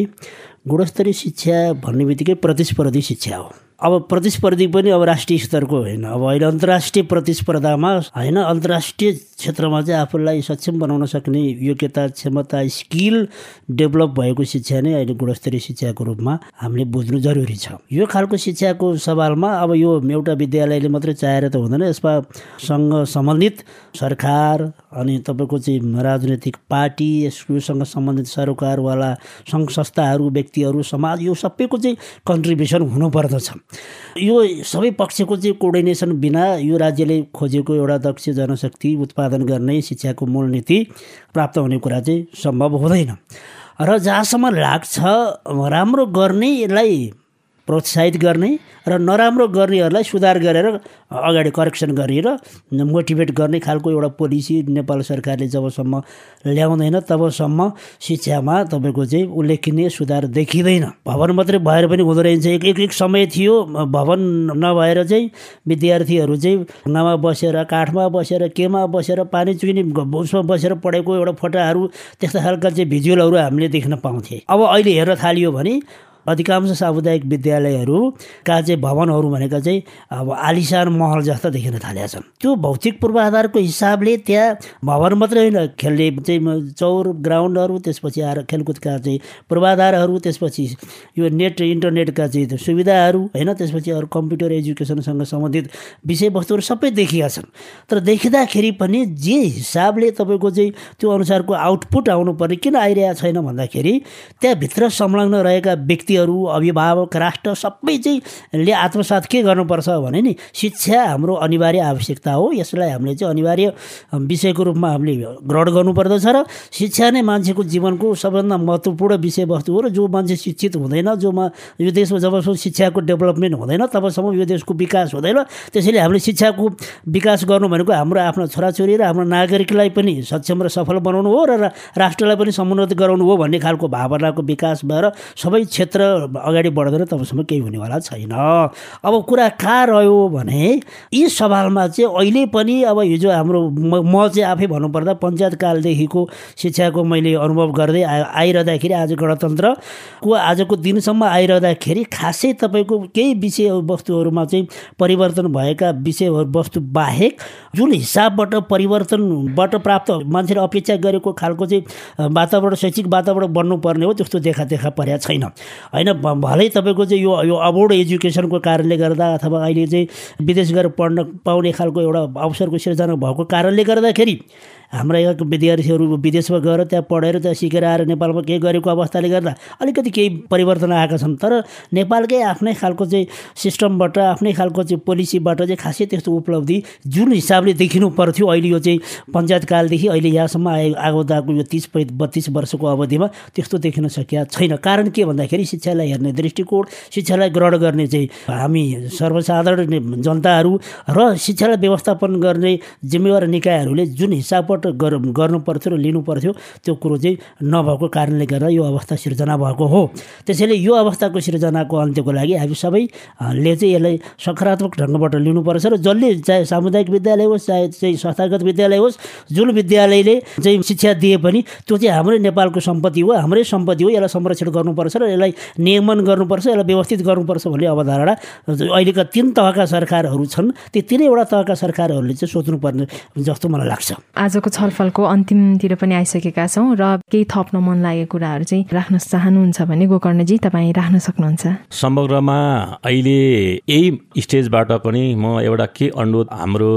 गुणस्तरीय शिक्षा भन्ने बित्तिकै प्रतिस्पर्धी शिक्षा हो अब प्रतिस्पर्धी पनि अब राष्ट्रिय स्तरको होइन। अब अहिले अन्तर्राष्ट्रिय प्रतिस्पर्धामा होइन अन्तर्राष्ट्रिय क्षेत्रमा चाहिँ आफूलाई सक्षम बनाउन सक्ने योग्यता क्षमता स्किल डेभलप भएको शिक्षा नै अहिले गुणस्तरीय शिक्षाको रूपमा हामीले बुझ्नु जरुरी छ। यो खालको शिक्षाको सवालमा अब यो एउटा विद्यालयले मात्रै चाहेर त हुँदैन यसमा सँग सम्बन्धित सरकार अनि तपाईँको चाहिँ राजनैतिक पार्टी यससँग सम्बन्धित सरकारवाला सङ्घ संस्थाहरू व्यक्तिहरू समाज यो सबैको चाहिँ कन्ट्रिब्युसन हुनुपर्दछ। यो सबै पक्षको चाहिँ कोर्डिनेसन बिना यो राज्यले खोजेको एउटा दक्ष जनशक्ति उत्पादन गर्ने शिक्षाको मूल नीति प्राप्त हुने कुरा चाहिँ सम्भव हुँदैन। र जहाँसम्म लाग्छ राम्रो गर्नेलाई प्रोत्साहित गर्ने र नराम्रो गर्नेहरूलाई सुधार गरेर अगाडि करेक्सन गरेर मोटिभेट गर्ने खालको एउटा पोलिसी नेपाल सरकारले जबसम्म ल्याउँदैन तबसम्म शिक्षामा तपाईँको चाहिँ उल्लेखनीय सुधार देखिँदैन। भवन मात्रै भएर पनि हुँदो रहेछ। एक एक एक समय थियो भवन नभएर चाहिँ विद्यार्थीहरू चाहिँ ढुङ्गामा बसेर काठमा बसेर केमा बसेर पानी चुइने उसमा बसेर पढेको एउटा फोटाहरू त्यस्ता खालका चाहिँ भिजुअलहरू हामीले देख्न पाउँथे। अब अहिले हेर्न थालियो भने अधिकांश सामुदायिक विद्यालयहरूका चाहिँ भवनहरू भनेका चाहिँ अब आलिसान महल जस्ता देखिन थालेका छन्। त्यो भौतिक पूर्वाधारको हिसाबले त्यहाँ भवन मात्रै होइन खेल्ने चाहिँ चौर ग्राउन्डहरू त्यसपछि आएर खेलकुदका चाहिँ पूर्वाधारहरू त्यसपछि यो नेट इन्टरनेटका चाहिँ सुविधाहरू होइन त्यसपछि अरू कम्प्युटर एजुकेसनसँग सम्बन्धित विषयवस्तुहरू सबै देखिएका छन्। तर देखिँदाखेरि पनि जे हिसाबले तपाईँको चाहिँ त्यो अनुसारको आउटपुट आउनुपर्ने किन आइरहेको छैन भन्दाखेरि त्यहाँभित्र संलग्न रहेका व्यक्ति व्यक्तिहरू अभिभावक राष्ट्र सबै चाहिँ ले आत्मसात के गर्नुपर्छ भने नि शिक्षा हाम्रो अनिवार्य आवश्यकता हो। यसलाई हामीले चाहिँ अनिवार्य विषयको रूपमा हामीले ग्रहण गर्नुपर्दछ र शिक्षा नै मान्छेको जीवनको सबभन्दा महत्त्वपूर्ण विषयवस्तु हो र जो मान्छे शिक्षित हुँदैन जोमा यो देशमा जबसम्म शिक्षाको डेभलपमेन्ट हुँदैन तबसम्म यो देशको विकास हुँदैन त्यसैले हामीले शिक्षाको विकास गर्नु भनेको हाम्रो आफ्नो छोराछोरी र हाम्रो नागरिकलाई पनि सक्षम र सफल बनाउनु हो र राष्ट्रलाई पनि समुन्नत गराउनु हो भन्ने खालको भावनाको विकास भएर सबै क्षेत्र क्षेत्र अगाडि बढ्दैन तबसम्म केही हुनेवाला छैन। अब कुरा कहाँ रह्यो भने यी सवालमा चाहिँ अहिले पनि अब हिजो हाम्रो म चाहिँ आफै भन्नुपर्दा पञ्चायतकालदेखिको शिक्षाको मैले अनुभव गर्दै आइरहँदाखेरि आज गणतन्त्रको आजको दिनसम्म आइरहँदाखेरि खासै तपाईँको केही विषय वस्तुहरूमा चाहिँ परिवर्तन भएका विषय वस्तु बाहेक जुन हिसाबबाट परिवर्तनबाट प्राप्त मान्छेले अपेक्षा गरेको खालको चाहिँ वातावरण शैक्षिक वातावरण बन्नुपर्ने हो त्यस्तो देखा देखा परेको छैन। होइन भलै तपाईँको चाहिँ यो यो अबोर्ड एजुकेसनको कारणले गर्दा अथवा अहिले चाहिँ विदेश गएर पढ्न पाउने खालको एउटा अवसरको सिर्जना भएको कारणले गर्दाखेरि हाम्रा यहाँको विद्यार्थीहरू विदेशमा गएर त्यहाँ पढेर त्यहाँ सिकेर आएर नेपालमा केही गरेको अवस्थाले गर्दा अलिकति केही परिवर्तन आएका छन्। तर नेपालकै आफ्नै खालको चाहिँ सिस्टमबाट आफ्नै खालको चाहिँ पोलिसीबाट चाहिँ खासै त्यस्तो उपलब्धि जुन हिसाबले देखिनु पर्थ्यो अहिले यो चाहिँ पञ्चायतकालदेखि अहिले यहाँसम्म आए आएको यो तिस पै बत्तिस वर्षको अवधिमा त्यस्तो देखिन सकिया छैन। कारण के भन्दाखेरि शिक्षालाई हेर्ने दृष्टिकोण शिक्षालाई ग्रहण गर्ने चाहिँ हामी सर्वसाधारण जनताहरू र शिक्षालाई व्यवस्थापन गर्ने जिम्मेवार निकायहरूले जुन हिसाबबाट गर गर्नु पर्थ्यो र लिनु पर्थ्यो त्यो कुरो चाहिँ नभएको कारणले गर्दा यो अवस्था सिर्जना भएको हो। त्यसैले यो अवस्थाको सिर्जनाको अन्त्यको लागि हामी सबैले चाहिँ यसलाई सकारात्मक ढङ्गबाट लिनुपर्छ र जसले चाहे सामुदायिक विद्यालय होस् चाहे चाहिँ संस्थागत विद्यालय होस् जुन विद्यालयले चाहिँ शिक्षा दिए पनि त्यो चाहिँ हाम्रै नेपालको सम्पत्ति हो हाम्रै सम्पत्ति हो यसलाई संरक्षण गर्नुपर्छ र यसलाई नियमन गर्नुपर्छ यसलाई व्यवस्थित गर्नुपर्छ भन्ने अवधारणा अहिलेका तिन तहका सरकारहरू छन्। ती तिनैवटा तहका सरकारहरूले चाहिँ सोच्नुपर्ने जस्तो मलाई लाग्छ। आजको छलफलको अन्तिमतिर पनि आइसकेका छौँ र केही थप्न मन लागेको कुराहरू चाहिँ राख्न चाहनुहुन्छ भने गोकर्णजी तपाईँ राख्न सक्नुहुन्छ। समग्रमा अहिले यही स्टेजबाट पनि म एउटा के अनुरोध हाम्रो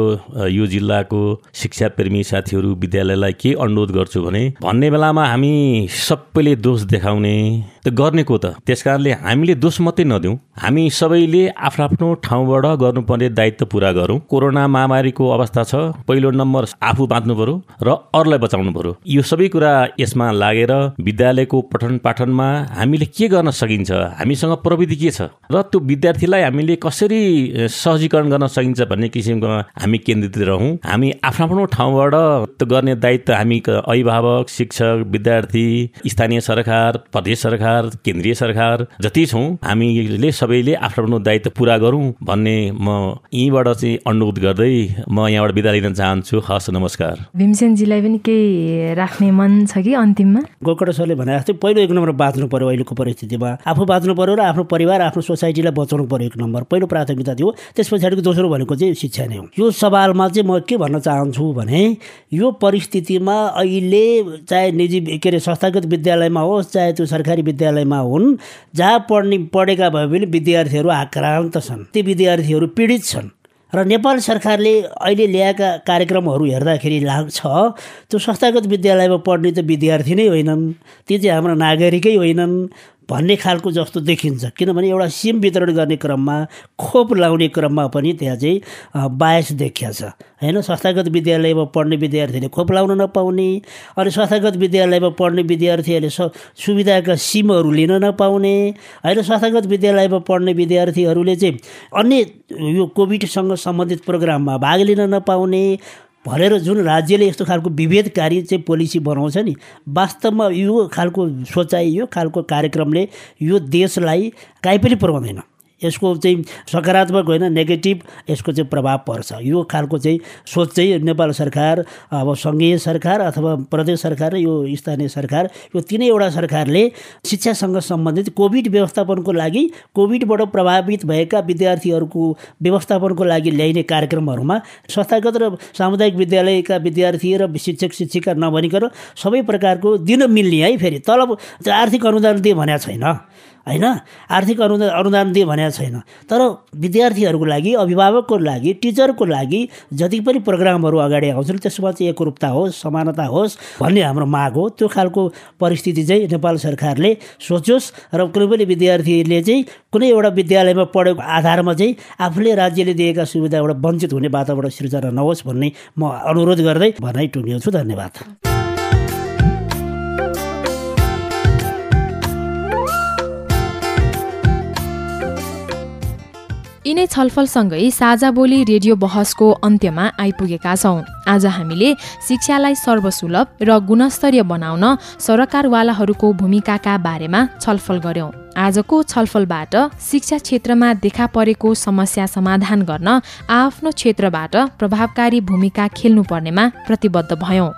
यो जिल्लाको शिक्षा प्रेमी साथीहरू विद्यालयलाई के अनुरोध गर्छु भने भन्ने बेलामा हामी सबैले दोष देखाउने त गर्ने को त। त्यस कारणले हामीले दोष मात्रै नदिउँ। हामी सबैले आफ्नो आफ्नो ठाउँबाट गर्नुपर्ने दायित्व पुरा गरौँ। कोरोना महामारीको अवस्था छ। पहिलो नम्बर आफू बाँच्नु पर्यो र अरूलाई बचाउनु पर्यो। यो सबै कुरा यसमा लागेर विद्यालयको पठन पाठनमा हामीले के गर्न सकिन्छ? हामीसँग प्रविधि के छ? र त्यो विद्यार्थीलाई हामीले कसरी सहजीकरण गर्न सकिन्छ भन्ने किसिमको हामी केन्द्रित रहौँ। हामी आफ्नो आफ्नो ठाउँबाट त्यो गर्ने दायित्व हामी अभिभावक शिक्षक विद्यार्थी स्थानीय सरकार प्रदेश सरकार केन्द्रीय सरकार जति छौँ हामीले सबैले आफ्नो आफ्नो दायित्व पुरा गरौँ भन्ने म यहीँबाट चाहिँ अनुरोध गर्दै म यहाँबाट बिदा लिन चाहन्छु। हस् नमस्कार। भीमसेनजीलाई पनि केही राख्ने मन छ कि अन्तिममा? गोकर्ण सरले भने जस्तै पहिलो एक नम्बर बाँच्नु पर्यो अहिलेको परिस्थितिमा। आफू बाँच्नु पर्यो र आफ्नो परिवार आफ्नो सोसाइटीलाई बचाउनु पर्यो एक नम्बर। पहिलो प्राथमिकता थियो त्यस पछाडिको दोस्रो भनेको चाहिँ शिक्षा नै हो। यो सवालमा चाहिँ म के भन्न चाहन्छु भने यो परिस्थितिमा अहिले चाहे निजी के अरे संस्थागत विद्यालयमा होस् चाहे त्यो सरकारी विद्यालयमा हुन् जहाँ पढ्ने पढेका भए पनि विद्यार्थीहरू आक्रान्त छन्। ती विद्यार्थीहरू पीडित छन्। र नेपाल सरकारले अहिले ल्याएका कार्यक्रमहरू हेर्दाखेरि लाग्छ त्यो संस्थागत विद्यालयमा पढ्ने त विद्यार्थी नै होइनन् ती चाहिँ हाम्रो नागरिकै होइनन्। भन्ने खालको जस्तो देखिन्छ। किनभने एउटा सिम वितरण गर्ने क्रममा खोप लाउने क्रममा पनि त्यहाँ चाहिँ बायस देखिया छ होइन? संस्थागत विद्यालयमा पढ्ने विद्यार्थीले खोप लाउन नपाउने अनि संस्थागत विद्यालयमा पढ्ने विद्यार्थीहरूले स सुविधाका सिमहरू लिन नपाउने होइन? संस्थागत विद्यालयमा पढ्ने विद्यार्थीहरूले चाहिँ अन्य यो कोभिडसँग सम्बन्धित प्रोग्राममा भाग लिन नपाउने भनेर जुन राज्यले यस्तो खालको विभेदकारी चाहिँ पोलिसी बनाउँछ नि वास्तवमा यो खालको सोचाइ यो खालको कार्यक्रमले यो देशलाई काहीँ पनि पुऱ्याउँदैन यसको चाहिँ सकारात्मक होइन नेगेटिभ यसको चाहिँ प्रभाव पर्छ। यो खालको चाहिँ सोच चाहिँ नेपाल सरकार अब सङ्घीय सरकार अथवा प्रदेश सरकार र यो स्थानीय सरकार यो तिनैवटा सरकारले शिक्षासँग सम्बन्धित कोभिड व्यवस्थापनको लागि कोभिडबाट प्रभावित भएका विद्यार्थीहरूको व्यवस्थापनको लागि ल्याइने कार्यक्रमहरूमा संस्थागत र सामुदायिक विद्यालयका विद्यार्थी र शिक्षक शिक्षिका नभनिकन सबै प्रकारको दिन मिल्ने है फेरि। तलब आर्थिक अनुदान दिए भनेको छैन। होइन? आर्थिक अनुदान अनुदान दिए भनेको छैन। तर विद्यार्थीहरूको लागि अभिभावकको लागि टिचरको लागि जति पनि प्रोग्रामहरू अगाडि आउँछन् त्यसमा चाहिँ एकरूपता होस् समानता होस् भन्ने हाम्रो माग हो। त्यो खालको परिस्थिति चाहिँ नेपाल सरकारले सोचोस् र कुनै पनि विद्यार्थीले चाहिँ कुनै एउटा विद्यालयमा पढेको आधारमा चाहिँ आफूले राज्यले दिएका सुविधाबाट वञ्चित हुने वातावरण सिर्जना नहोस् भन्ने म अनुरोध गर्दै भनाइ टुङ्ग्याउँछु धन्यवाद। यिनै छलफलसँगै साझा बोली रेडियो बहसको अन्त्यमा आइपुगेका छौँ। आज हामीले शिक्षालाई सर्वसुलभ र गुणस्तरीय बनाउन सरकारवालाहरूको भूमिकाका बारेमा छलफल गर्यौं। आजको छलफलबाट शिक्षा क्षेत्रमा देखा परेको समस्या समाधान गर्न आफ्नो क्षेत्रबाट प्रभावकारी भूमिका खेल्नुपर्नेमा प्रतिबद्ध भयौं।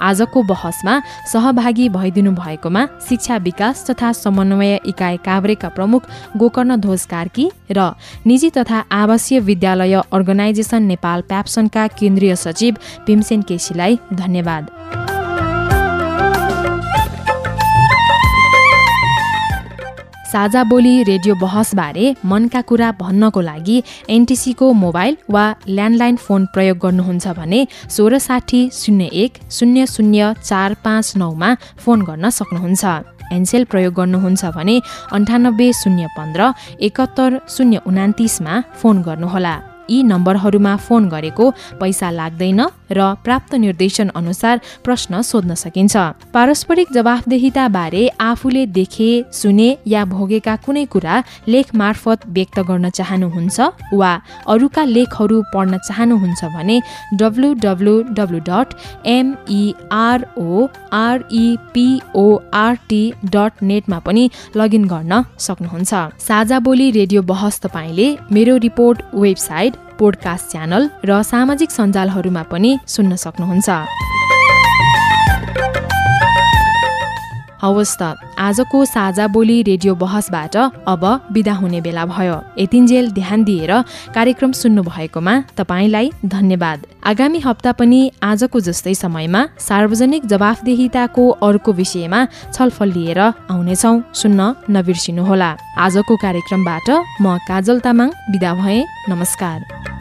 आजको बहसमा सहभागी भइदिनु भएकोमा शिक्षा विकास तथा समन्वय इकाइ काभ्रेका प्रमुख गोकर्ण ध्वज कार्की र निजी तथा आवासीय विद्यालय अर्गनाइजेसन नेपाल प्याप्सनका केन्द्रीय सचिव भीमसेन केसीलाई धन्यवाद। साझा बोली रेडियो बहसबारे मनका कुरा भन्नको लागि एनटिसीको मोबाइल वा ल्यान्डलाइन फोन प्रयोग गर्नुहुन्छ भने सोह्र साठी शून्य एक शून्य शून्य चार पाँच नौमा फोन गर्न सक्नुहुन्छ। एनसेल प्रयोग गर्नुहुन्छ भने अन्ठानब्बे शून्य पन्ध्र एकहत्तर शून्य उनातिसमा फोन गर्नुहोला। यी नम्बरहरूमा फोन गरेको पैसा लाग्दैन र प्राप्त निर्देशन अनुसार प्रश्न सोध्न सकिन्छ। पारस्परिक जवाफदेहिता बारे आफूले देखे सुने या भोगेका कुनै कुरा लेख मार्फत व्यक्त गर्न चाहनुहुन्छ वा अरूका लेखहरू पढ्न चाहनुहुन्छ भने W W W dot MEROREPORT dot नेटमा पनि लगइन गर्न सक्नुहुन्छ। साझा बोली रेडियो बहस तपाईँले मेरो रिपोर्ट वेबसाइट पोडकास्ट च्यानल र सामाजिक सञ्जालहरूमा पनि सुन्न सक्नुहुन्छ। हवस् त आजको साझा बोली रेडियो बहसबाट अब बिदा हुने बेला भयो। यतिन्जेल ध्यान दिएर कार्यक्रम सुन्नु भएकोमा तपाईँलाई धन्यवाद। आगामी हप्ता पनि आजको जस्तै समयमा सार्वजनिक जवाफदेहिताको अर्को विषयमा छलफल लिएर आउनेछौ। सुन्न नबिर्सिनुहोला। आजको कार्यक्रमबाट म काजल तामाङ बिदा भए। नमस्कार।